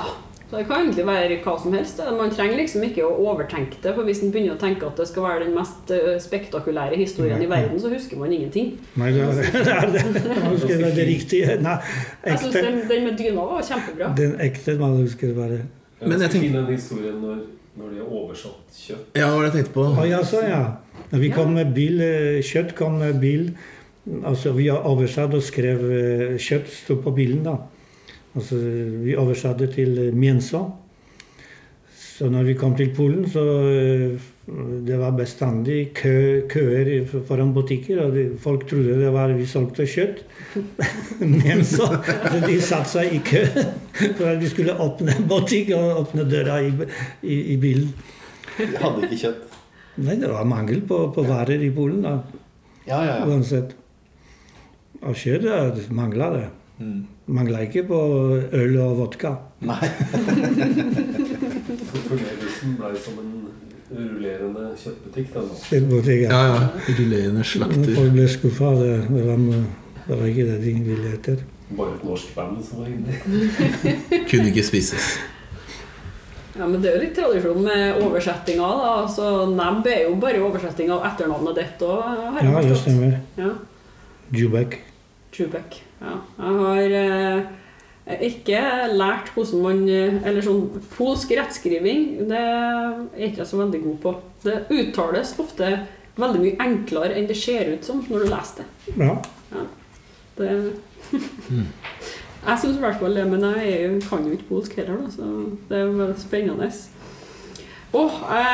Så det kan egentlig være hva som helst. Man trenger liksom ikke å overtenke det. For hvis man begynner å tenke at det skal være den mest eh, spektakulære historien i verden, så husker man ingenting. Nei, det er det. er det. [laughs] Man husker det, det riktige. Nei, Jeg synes den, den med dyna var kjempebra. Den ekte man husker bare. Jeg Men jeg tenker- finne en historie når, når de har oversatt kjøtt. Ja, hva var det jeg tenkte på? Ah, ja, så ja. Når vi kom med bil, eh, kjøtt kom med bil Altså, vi har oversatt og skrev eh, kjøtt sto på bilen, da. Altså, vi oversatte til eh. Så når vi kom til Polen, så eh, det var bestandig kø, køer foran butikker. Og de, folk trodde det var vi solgte kjøtt. [laughs] Men Så de satte seg i kø [laughs] for at vi skulle åpne butikk og åpne døra i, i, i bilen. De hadde ikke kjøtt. Nei, det var mangel på, på varer i Polen, da, Ja, ja, ja. uansett. Og kjøtt mangla det. Mm. Mangla ikke på øl og vodka. Nei. Fornøyelsen forlevelsen ble som en rullerende kjøttbutikk. Nå. Måtte Ja, ja. Rullerende slakter. Folk ble skuffa. Det, det, var, det var ikke det de ville etter. Bare et norsk band som var inne. [laughs] Kunne ikke spises. Ja, men Det er jo litt tradisjon med oversettinga. da. Altså, Nebb er jo bare oversetting av etternavnet ditt. Og, Ja, det stemmer. Ja, Jubek. Trubek. Ja. Jeg har eh, ikke lært hvordan man eh, Eller sånn polsk rettskriving, det er jeg ikke så veldig god på. Det uttales ofte veldig mye enklere enn det ser ut som når du leser det. Ja. Det Jeg syns i hvert fall det, men jeg kan jo ikke polsk heller, da, så det er veldig spennende. Oh, jeg,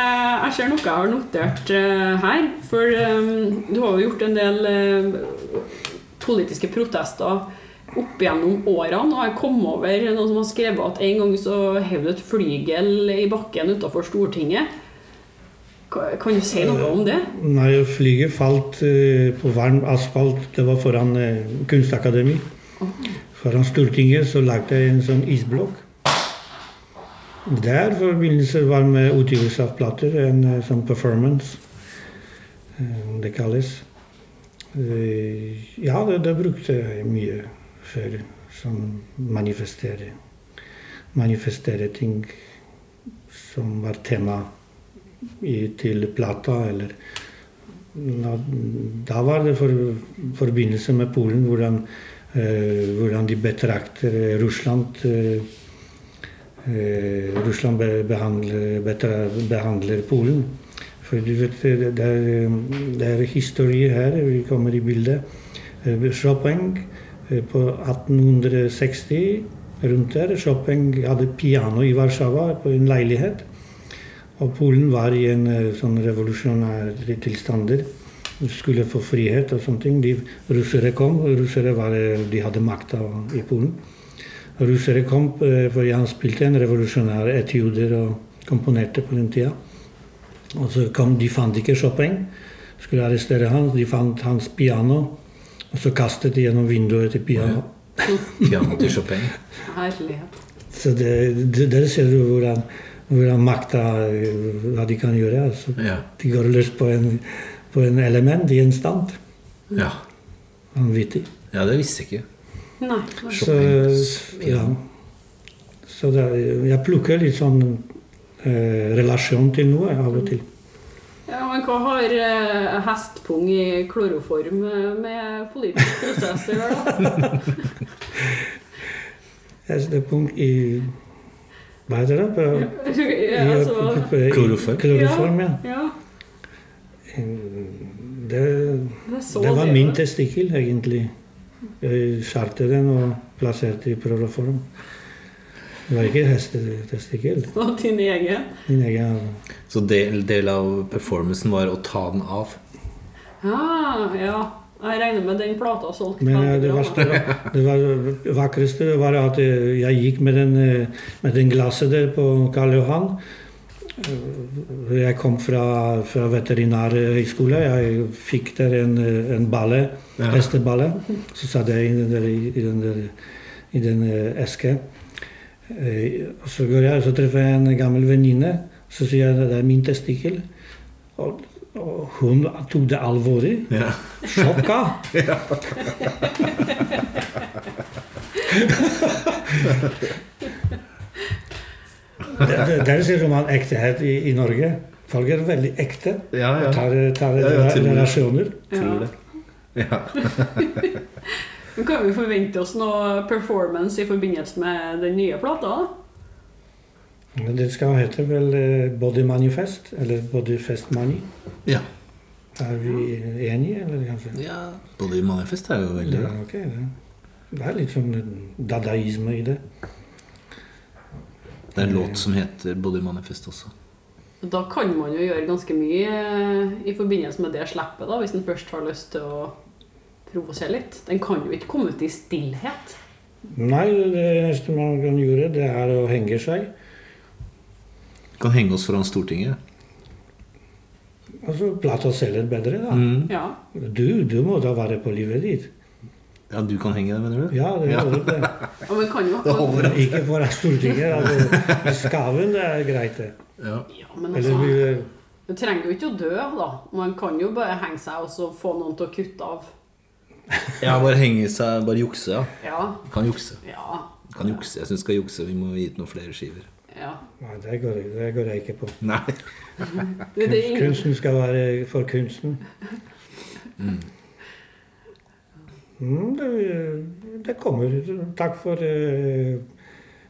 jeg ser noe jeg har notert eh, her. For eh, du har jo gjort en del eh, politiske protester opp gjennom årene. Og jeg kom over noen som har skrevet at en gang så hev det et flygel i bakken utafor Stortinget. Kan du si noe om det? Nei, flyget falt eh, på varm asfalt. Det var foran eh, Kunstakademi. Foran Stortinget så lagde jeg en sånn isblokk. Der forbindelse var med utgivelse av plater, en eh, sånn performance, det kalles. Eh, Ja, det, det brukte jeg mye før. Som manifestere. Manifestere ting som var tema i, til plata, eller da, da var det for, forbindelse med Polen, hvordan, eh, hvordan de betrakter Russland eh, eh, Russland be, behandler, betra, behandler Polen. For du vet, det, er, det er historie her, vi kommer i bildet. Eh, Chopin eh, på 1860, rundt der, Chopin hadde piano i Warszawa på en leilighet. Og Polen var i en eh, sånn revolusjonær tilstander. Skulle få frihet og sånne ting. De russere kom. Russere var, de hadde makta i Polen. Russere kom for han spilte en revolusjonær etiuder og komponerte på den tida. Og så kom, De fant ikke Chopin. Skulle arrestere han. De fant hans piano. Og så kastet de gjennom vinduet til piano. Piano til Chopin. Herlighet. Så det, det, der ser du hvordan, hvordan makta eh, Hva de kan gjøre. Altså. Ja. De går løs på en, på en element i en stand. ja. Vanvittig. Ja, det visste jeg ikke. Nei. Så, ja. Så det, jeg plukker litt sånn relasjon til noe av og til. Ja, men hva har eh, hestpung i kloroform eh, med politiske prosesser å gjøre, da? [laughs] SD-punkt i Hva heter det? På, [laughs] Ja, altså, i- Kloroform. Kloroform, ja. ja, Det, det det var min testikkel, egentlig. Jeg skjærte den og plasserte i kloroform. Det var ikke hestetestikkel. Og din egen. Min egen Så del, del av performancen var å ta den av. Ah, ja. Jeg regner med den plata solgte Men det verste var, det var, vakreste var at eh, jeg gikk med den, eh, med den glasset der på Karl Johan. Eh, Jeg kom fra, fra veterinærhøgskole. Jeg fikk der en, en balle, Ja. hesteballe. Så satte jeg i den der, i, den, der, i den eh, eske. Eh, og Så går jeg, og så treffer jeg en gammel venninne. Så sier jeg at det er min testikkel. Og, og hun tok det alvorlig. Ja. Sjokka! [laughs] det, det, der ser man ektehet i, i Norge. Folk er veldig ekte. Ja, ja. Tar, tar Ja, ja, relasjoner. Tror det. Ja. [laughs] Men Kan vi forvente oss noe performance i forbindelse med den nye plata? Det skal hete vel eh, Body Manifest, eller Body Fest Money. ja. Er vi enige, eller kanskje? ja. Body Manifest er jo veldig Ja, bra. ok, det. det er litt sånn dadaisme i det. Det er en låt som heter Body Manifest også. Da kan man jo gjøre ganske mye eh, i forbindelse med det slippet, da, hvis en først har lyst til å provosere litt. Den kan jo ikke komme ut i stillhet. Nei, det eneste man kan gjøre, det er å henge seg. Kan henge oss foran Stortinget. Altså, plata selger bedre, da. Mm. Ja. Du, du må da være på livet ditt. Ja, du kan henge det, mener du? Ja, det Ja. holder det. [laughs] ja men kan jo Det holder. Ikke foran Stortinget. Altså, skaven det er greit, det. Ja. Ja, men Eller altså, vi- Du trenger jo ikke å dø, da. Man kan jo bare henge seg og så få noen til å kutte av. ja, bare henge seg, bare jukse, ja. Ja. Kan jukse. Ja. Kan jukse. Jeg syns skal jukse. Vi må gi ut noen flere skiver. ja. Nei, det går, det går jeg ikke på. Nei. [laughs] Det, det ingen... Kunsten skal være for kunsten. Mm, det, det kommer. Takk for, uh,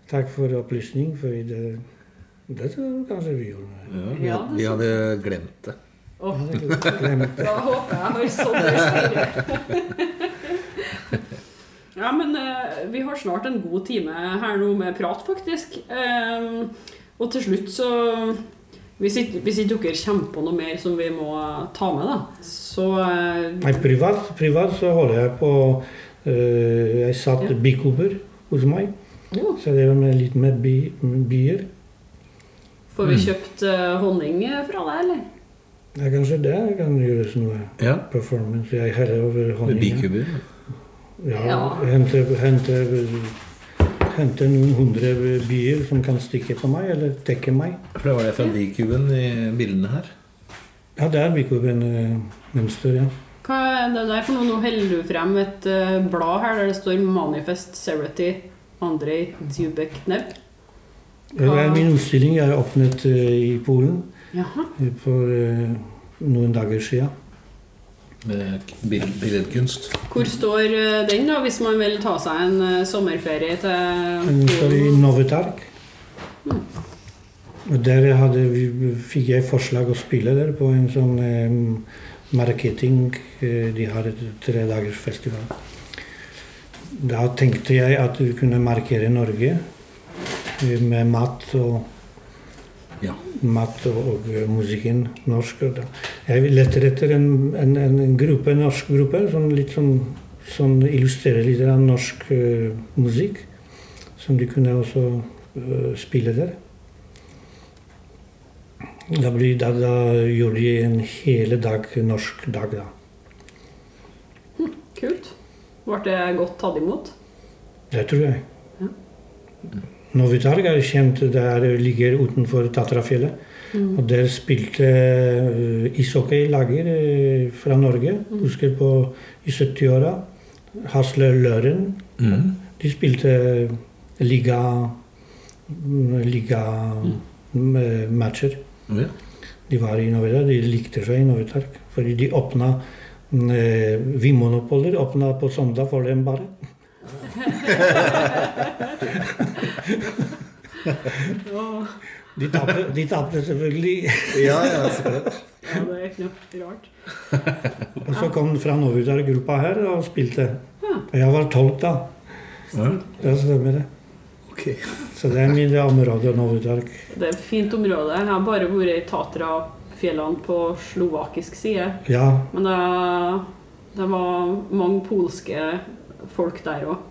takk for opplysning. For det, det tror jeg kanskje vi gjorde. Ja, vi hadde glemt det. Glem da håper jeg har respire. [laughs] Ja, men uh, vi har snart en god time her nå med prat, faktisk. Um, og til slutt så Hvis ikke, hvis ikke dere kommer på noe mer som vi må ta med, da, så eh, Nei, privat, privat så holder jeg på eh, Jeg satt Ja. bikuber hos meg. Ja. Så det var med litt mer bi, bier. Får vi kjøpt eh, honning fra deg, eller? Det er kanskje det kan gjøre som Ja. performance. Jeg heller over Med honning. bikuber. Ja, Ja. hente, hente, hente noen hundre bier som kan stikke på meg, eller dekke meg. For det var det fra bikuben i bildene her. Ja, det er bikuben-mønster, ja. Hva er det der for noe? Nå holder du frem et eh, blad her der det står 'Manifest Serity Andrej Dzjubeknev'. Det er min utstilling jeg har åpnet eh, i Polen Jaha. for eh, noen dager siden. Med bil- billedkunst. Hvor står eh, den, da, hvis man vil ta seg en eh, sommerferie til Den står i? Novetark. Og der hadde vi, fikk jeg forslag å spille der på en sånn eh, marketing eh, De har et tre dagers festival. Da tenkte jeg at vi kunne markere Norge eh, med mat og Ja. mat og, og musikken norsk. Jeg leter etter en, en, en gruppe, en norsk gruppe som litt sånn, som illustrerer litt av norsk uh, musikk. Som de kunne også uh, spille der. Da, ble, da, da gjorde de en hele dag norsk dag, da. Kult. Ble det godt tatt imot? Det tror jeg. Novitarg er kjent, der ligger utenfor Tatrafjellet. Og der spilte uh, ishockeylager uh, fra Norge, husker på i 70-åra. Hasle Løren. Mm. De spilte liga mm, liga-matcher. Ja. De var i Novitarg, de likte seg i Novitarg. Fordi de åpna uh, Vinmonopoler åpna på søndag for dem bare. [laughs] De tapte, selvfølgelig. Ja, ja, så. Ja, det er knapt rart. [laughs] Og så kom fra Novitarg-gruppa her og spilte. Ja. Og jeg var tolk da. Ja. Det stemmer det. Okay. Så det er mitt område, Novitarg. Det er et fint område. Jeg har bare vært i Tatrafjellene på slovakisk side. Ja, Men det, det var mange polske folk der òg.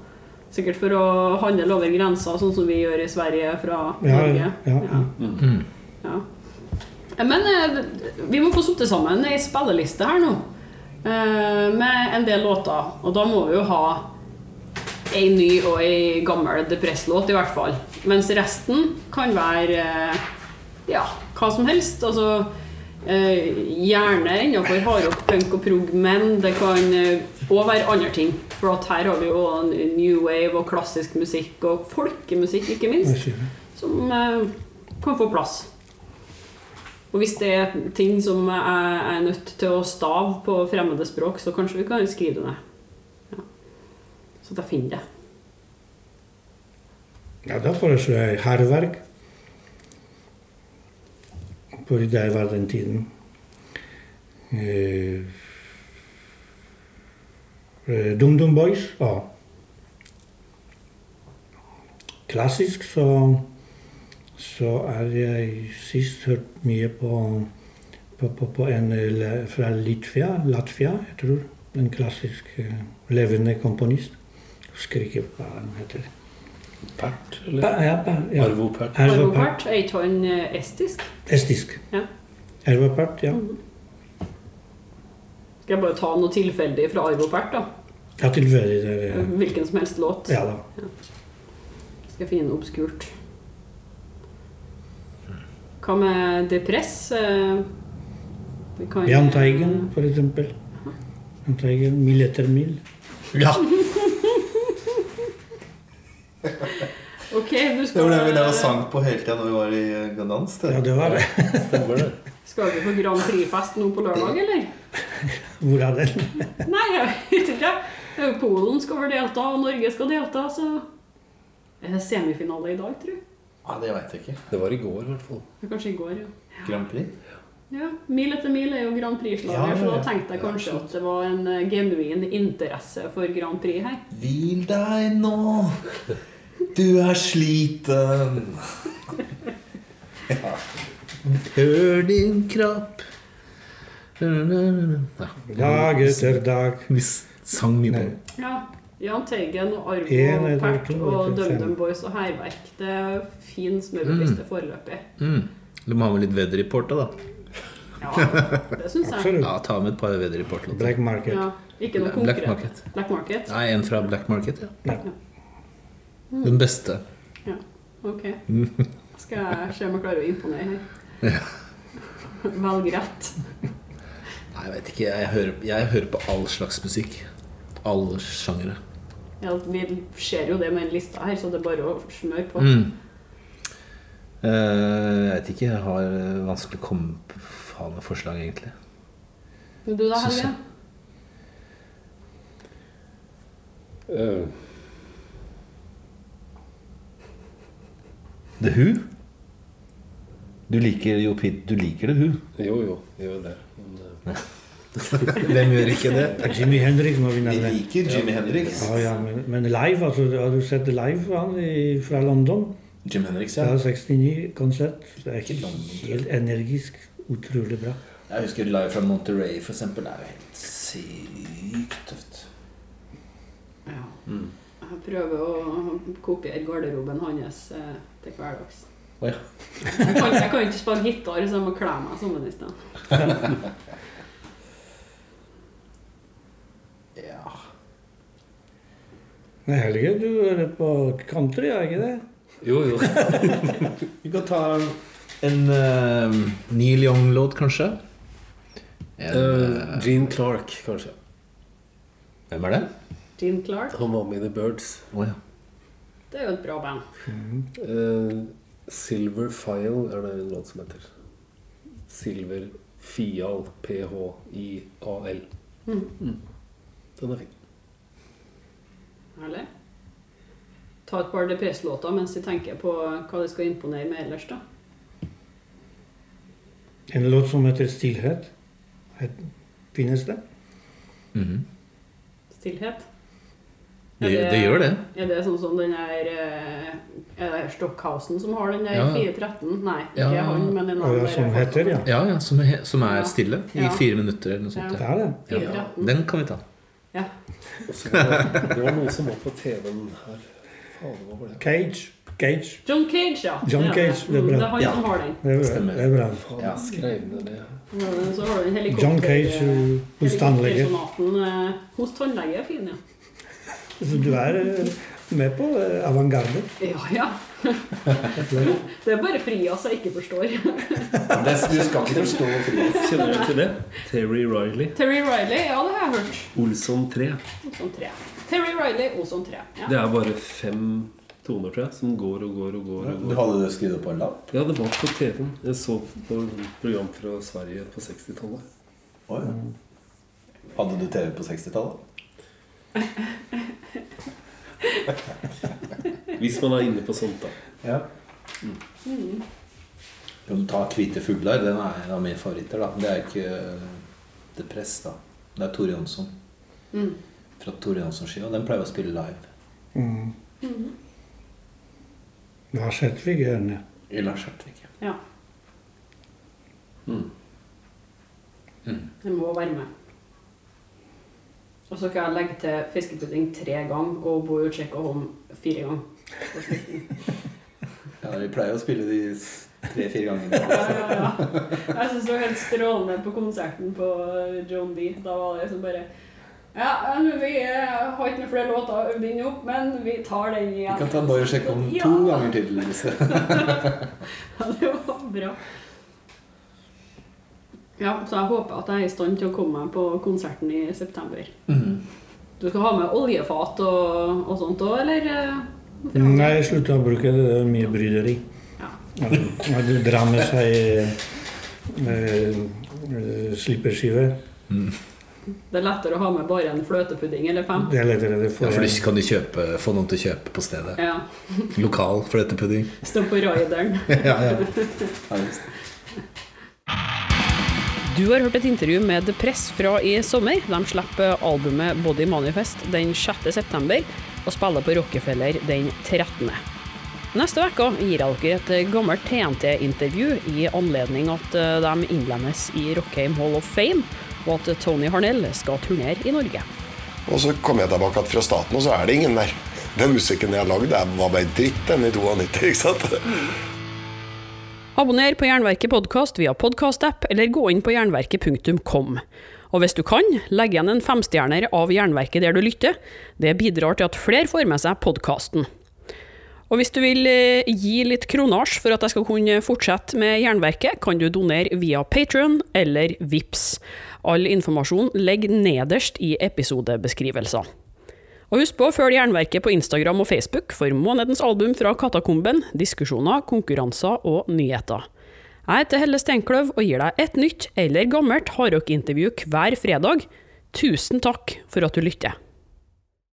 Sikkert for å handle over grensa, sånn som vi gjør i Sverige fra ja, Norge. ja, ja. Mm. Ja. Men eh, vi må få satt sammen ei spilleliste her nå. eh, Med en del låter. Og da må vi jo ha ei ny og ei gammel depresslåt, i hvert fall. Mens resten kan være eh, ja, hva som helst. Altså eh, gjerne innenfor hardrock, punk og prog, men det kan òg være andre ting. For her har vi jo new wave og klassisk musikk og folkemusikk, ikke minst som eh, kan få plass. Og hvis det er ting som jeg er nødt til å stave på fremmede språk, så kanskje vi kan skrive det ned. Ja. Så jeg finner det. Ja, da foreslår jeg hærverk. Fordi det var den tiden. Eh, Dum Dum Boys. og Klassisk så, så er jeg sist hørt mye på, på, på, på en eh, fra Litvia, Latvia, jeg tror. En klassisk eh, levende komponist. Husker ikke hva han heter. Pert, Ja, eller? ja, ja. Arvo Pert. Arvo. Arvopart, er ikke han estisk? Estisk. Ja. Ervapart, ja. Skal jeg bare ta noe tilfeldig fra Arvopart, da? Ja, tilfeldig. det ja. Hvilken som helst låt. Ja da. Skal jeg finne noe obskurt. Hva med depress? Jan vi kan- Jahn Teigen, for eksempel. Jahn Teigen, Mil etter mil. Ja. [laughs] Ok, du skal... Det var det vi drev og sang på hele tida når vi var i eh, dans. Det. Ja, det var det. Det. [laughs] skal vi på Grand Prix-fest nå på lørdag, eller? Hvor er den? Nei, jeg vet ikke. Jo Polen skal vel delta, og Norge skal delta, så Er det semifinale i dag, tror jeg? Ja, det veit jeg ikke. Det var i går, i hvert fall. Kanskje i går, ja. Grand Prix? Ja, Mil etter mil er jo Grand Prix-slager, Ja, ja, så da tenkte jeg kanskje at det var en eh, genuin interesse for Grand Prix her. Hvil deg nå, du er sliten. Hør din kropp ja, Dag etter dag. Vi s- sang mye på den. Ja, Jahn Teigen og Arvo En eller og. DumDum Boys og Hærverk. Det er fin smørbriste foreløpig. Mm. Du må ha med litt weather-report, da. Ja, det syns jeg. Ja, ta med et par weather-report-låter. Black market. Ja, ikke noe Black. Market. Black Market? Nei, en fra Black Market, ja. Ja. Den beste. Ja, ok. Skal jeg se om jeg klarer å imponere her. Velg rett. Nei, jeg vet ikke. Jeg hører, jeg hører på all slags musikk. Alle sjangere. Ja, vi ser jo det med en lista her, så det er bare å smøre på. Mm. Eh, jeg vet ikke. Jeg har eh, vanskelig å komme på faen med forslag, egentlig. Men du da, Helge? Eh, The Who? Du liker jo Pete, du liker The Who. jo, jo, gjør det. Men, eh, Hvem gjør ikke det? Jimmy Hendrix må vi Vi nevne. liker Jimi Hendrix. Ja, ja, men, men live, altså, har du sett live han i, fra London? Jim Hendrix, Det ja. er 69-konsert. Det er ikke helt energisk. Utrolig bra. Jeg husker live fra Monterey, for eksempel. Det er jo helt sykt tøft. Ja. Mm. Jeg prøver å kopiere garderoben hans eh, til hverdags. Oh, ja. Jeg kan, jeg kan ikke spille gitar, så jeg må kle meg som en i [laughs] stedet. Ja. Nei, Helge, du er på country, er ikke det? jo, jo. [laughs] Vi kan ta en uh, Neil Young-låt, kanskje. En, Eh, eh, Gene Clark, kanskje. hvem er det? Gene Clark, Han var med i The Birds. Oh, ja. det er jo et bra band. Eh, Silver File er det en låt som heter. Silver Fial. P-H-I-A-L. Mm. Den er fin. Herlig. Ta et par depresslåter mens de tenker på hva de skal imponere med ellers, da. En låt som heter 'Stillhet'. Finnes det? Mhm. Stillhet. det, det gjør det. Er det sånn som den der eh, Er det Stockhausen som har den der Ja. 413? Nei, ikke Ja. han, men en annen. ja, som heter, ja. Ja, ja, som, er, som er Ja. stille i fire minutter eller noe sånt. Det Ja. er det. Ja. Den kan vi ta. Ja. Og så var det, var noe som var på TV-en her. Fader? Cage. Cage. John Cage, ja. John Det Cage, det er bra. Det er han Ja. som har den. Det er bra. Det er bra. Faen, Ja. skrev ned det. Mm, Så har du helikopter... John Cage uh, hos tannlege. eh, Hos tannlege er fin, ja. Så du er eh, med på eh, avantgarde. Ja, ja. Det er bare Frias jeg ikke forstår. Det, du skal ikke forstå Frias. Kjenner du til det? Terry Riley. Terry Riley, ja, det har jeg hørt. Olson 3. Olson 3. Terry Riley, Olson 3. Ja. Det er bare fem toner, tror jeg, som går og går og går. og Du hadde det skrevet på en lapp? Ja, det var på TV-en. Jeg så på program fra Sverige på 60-tallet. Oh, ja. Hadde du TV på 60-tallet? [laughs] [laughs] Hvis man er inne på sånt, da. Ja. Kan du ta 'Hvite fugler'? Den er en av mine favoritter. da Det er ikke eh, The Press, da. Det er Tore Jonsson. Mm. Fra Tore Jonsson-skiva. Den pleier å spille live. Mm. Lars Hertvig gjerne. I Lars Hertvig. ja. Mm. Det må være med. Og så kan jeg legge til fiskepudding tre ganger og bo Check og Home fire ganger. Ja, Vi pleier å spille de tre-fire Ja, ganger. ja, ja. Jeg syns det var helt strålende på konserten på John D. Da var det liksom bare Ja, vi eh, har ikke noen flere låter øvd inn opp, men vi tar den igjen. Vi kan ta bare sjekke om Ja. to ganger til. [laughs] Ja, det var bra. Ja, så jeg håper at jeg er i stand til å komme meg på konserten i september. Mm. Du skal ha med oljefat og, og sånt òg, eller? eh, Nei, jeg slutta å bruke det. Det er mye bryderi. Ja. Ja, Du drar med seg eh, eh, slipperskive. Det er lettere å ha med bare en fløtepudding eller fem. Det er lettere. Det Ja, for du kan du kjøpe, få noen til å kjøpe på stedet. Ja. Lokal fløtepudding. Stå på raideren. [laughs] ja, ja. [laughs] Du har hørt et intervju med The Press fra i sommer. De slipper albumet Body Manifest den 6. september, og spiller på Rockefeller den 13. Neste uke gir jeg dere et gammelt TNT-intervju i anledning at eh, de innlemmes i Rockheim Hall of Fame, og at Tony Harnell skal turnere i Norge. Og så kom jeg tilbake fra staten, og så er det ingen der. Den musikken jeg har lagd, var bare dritt, den i 92, ikke sant? Abonner på Jernverket podkast via podkastapp, eller gå inn på jernverket.kom. Og hvis du kan, legg igjen en femstjerner av Jernverket der du lytter. Det bidrar til at flere får med seg podkasten. Og hvis du vil eh, gi litt kronasj for at jeg skal kunne fortsette med Jernverket, kan du donere via Patrion eller VIPS. All informasjon ligger nederst i episodebeskrivelser. Og husk på å følge Jernverket på Instagram og Facebook for månedens album fra Katakomben, diskusjoner, konkurranser og nyheter. Jeg heter Helle Steinkløv og gir deg et nytt eller gammelt hardrockintervju hver fredag. Tusen takk for at du lytter.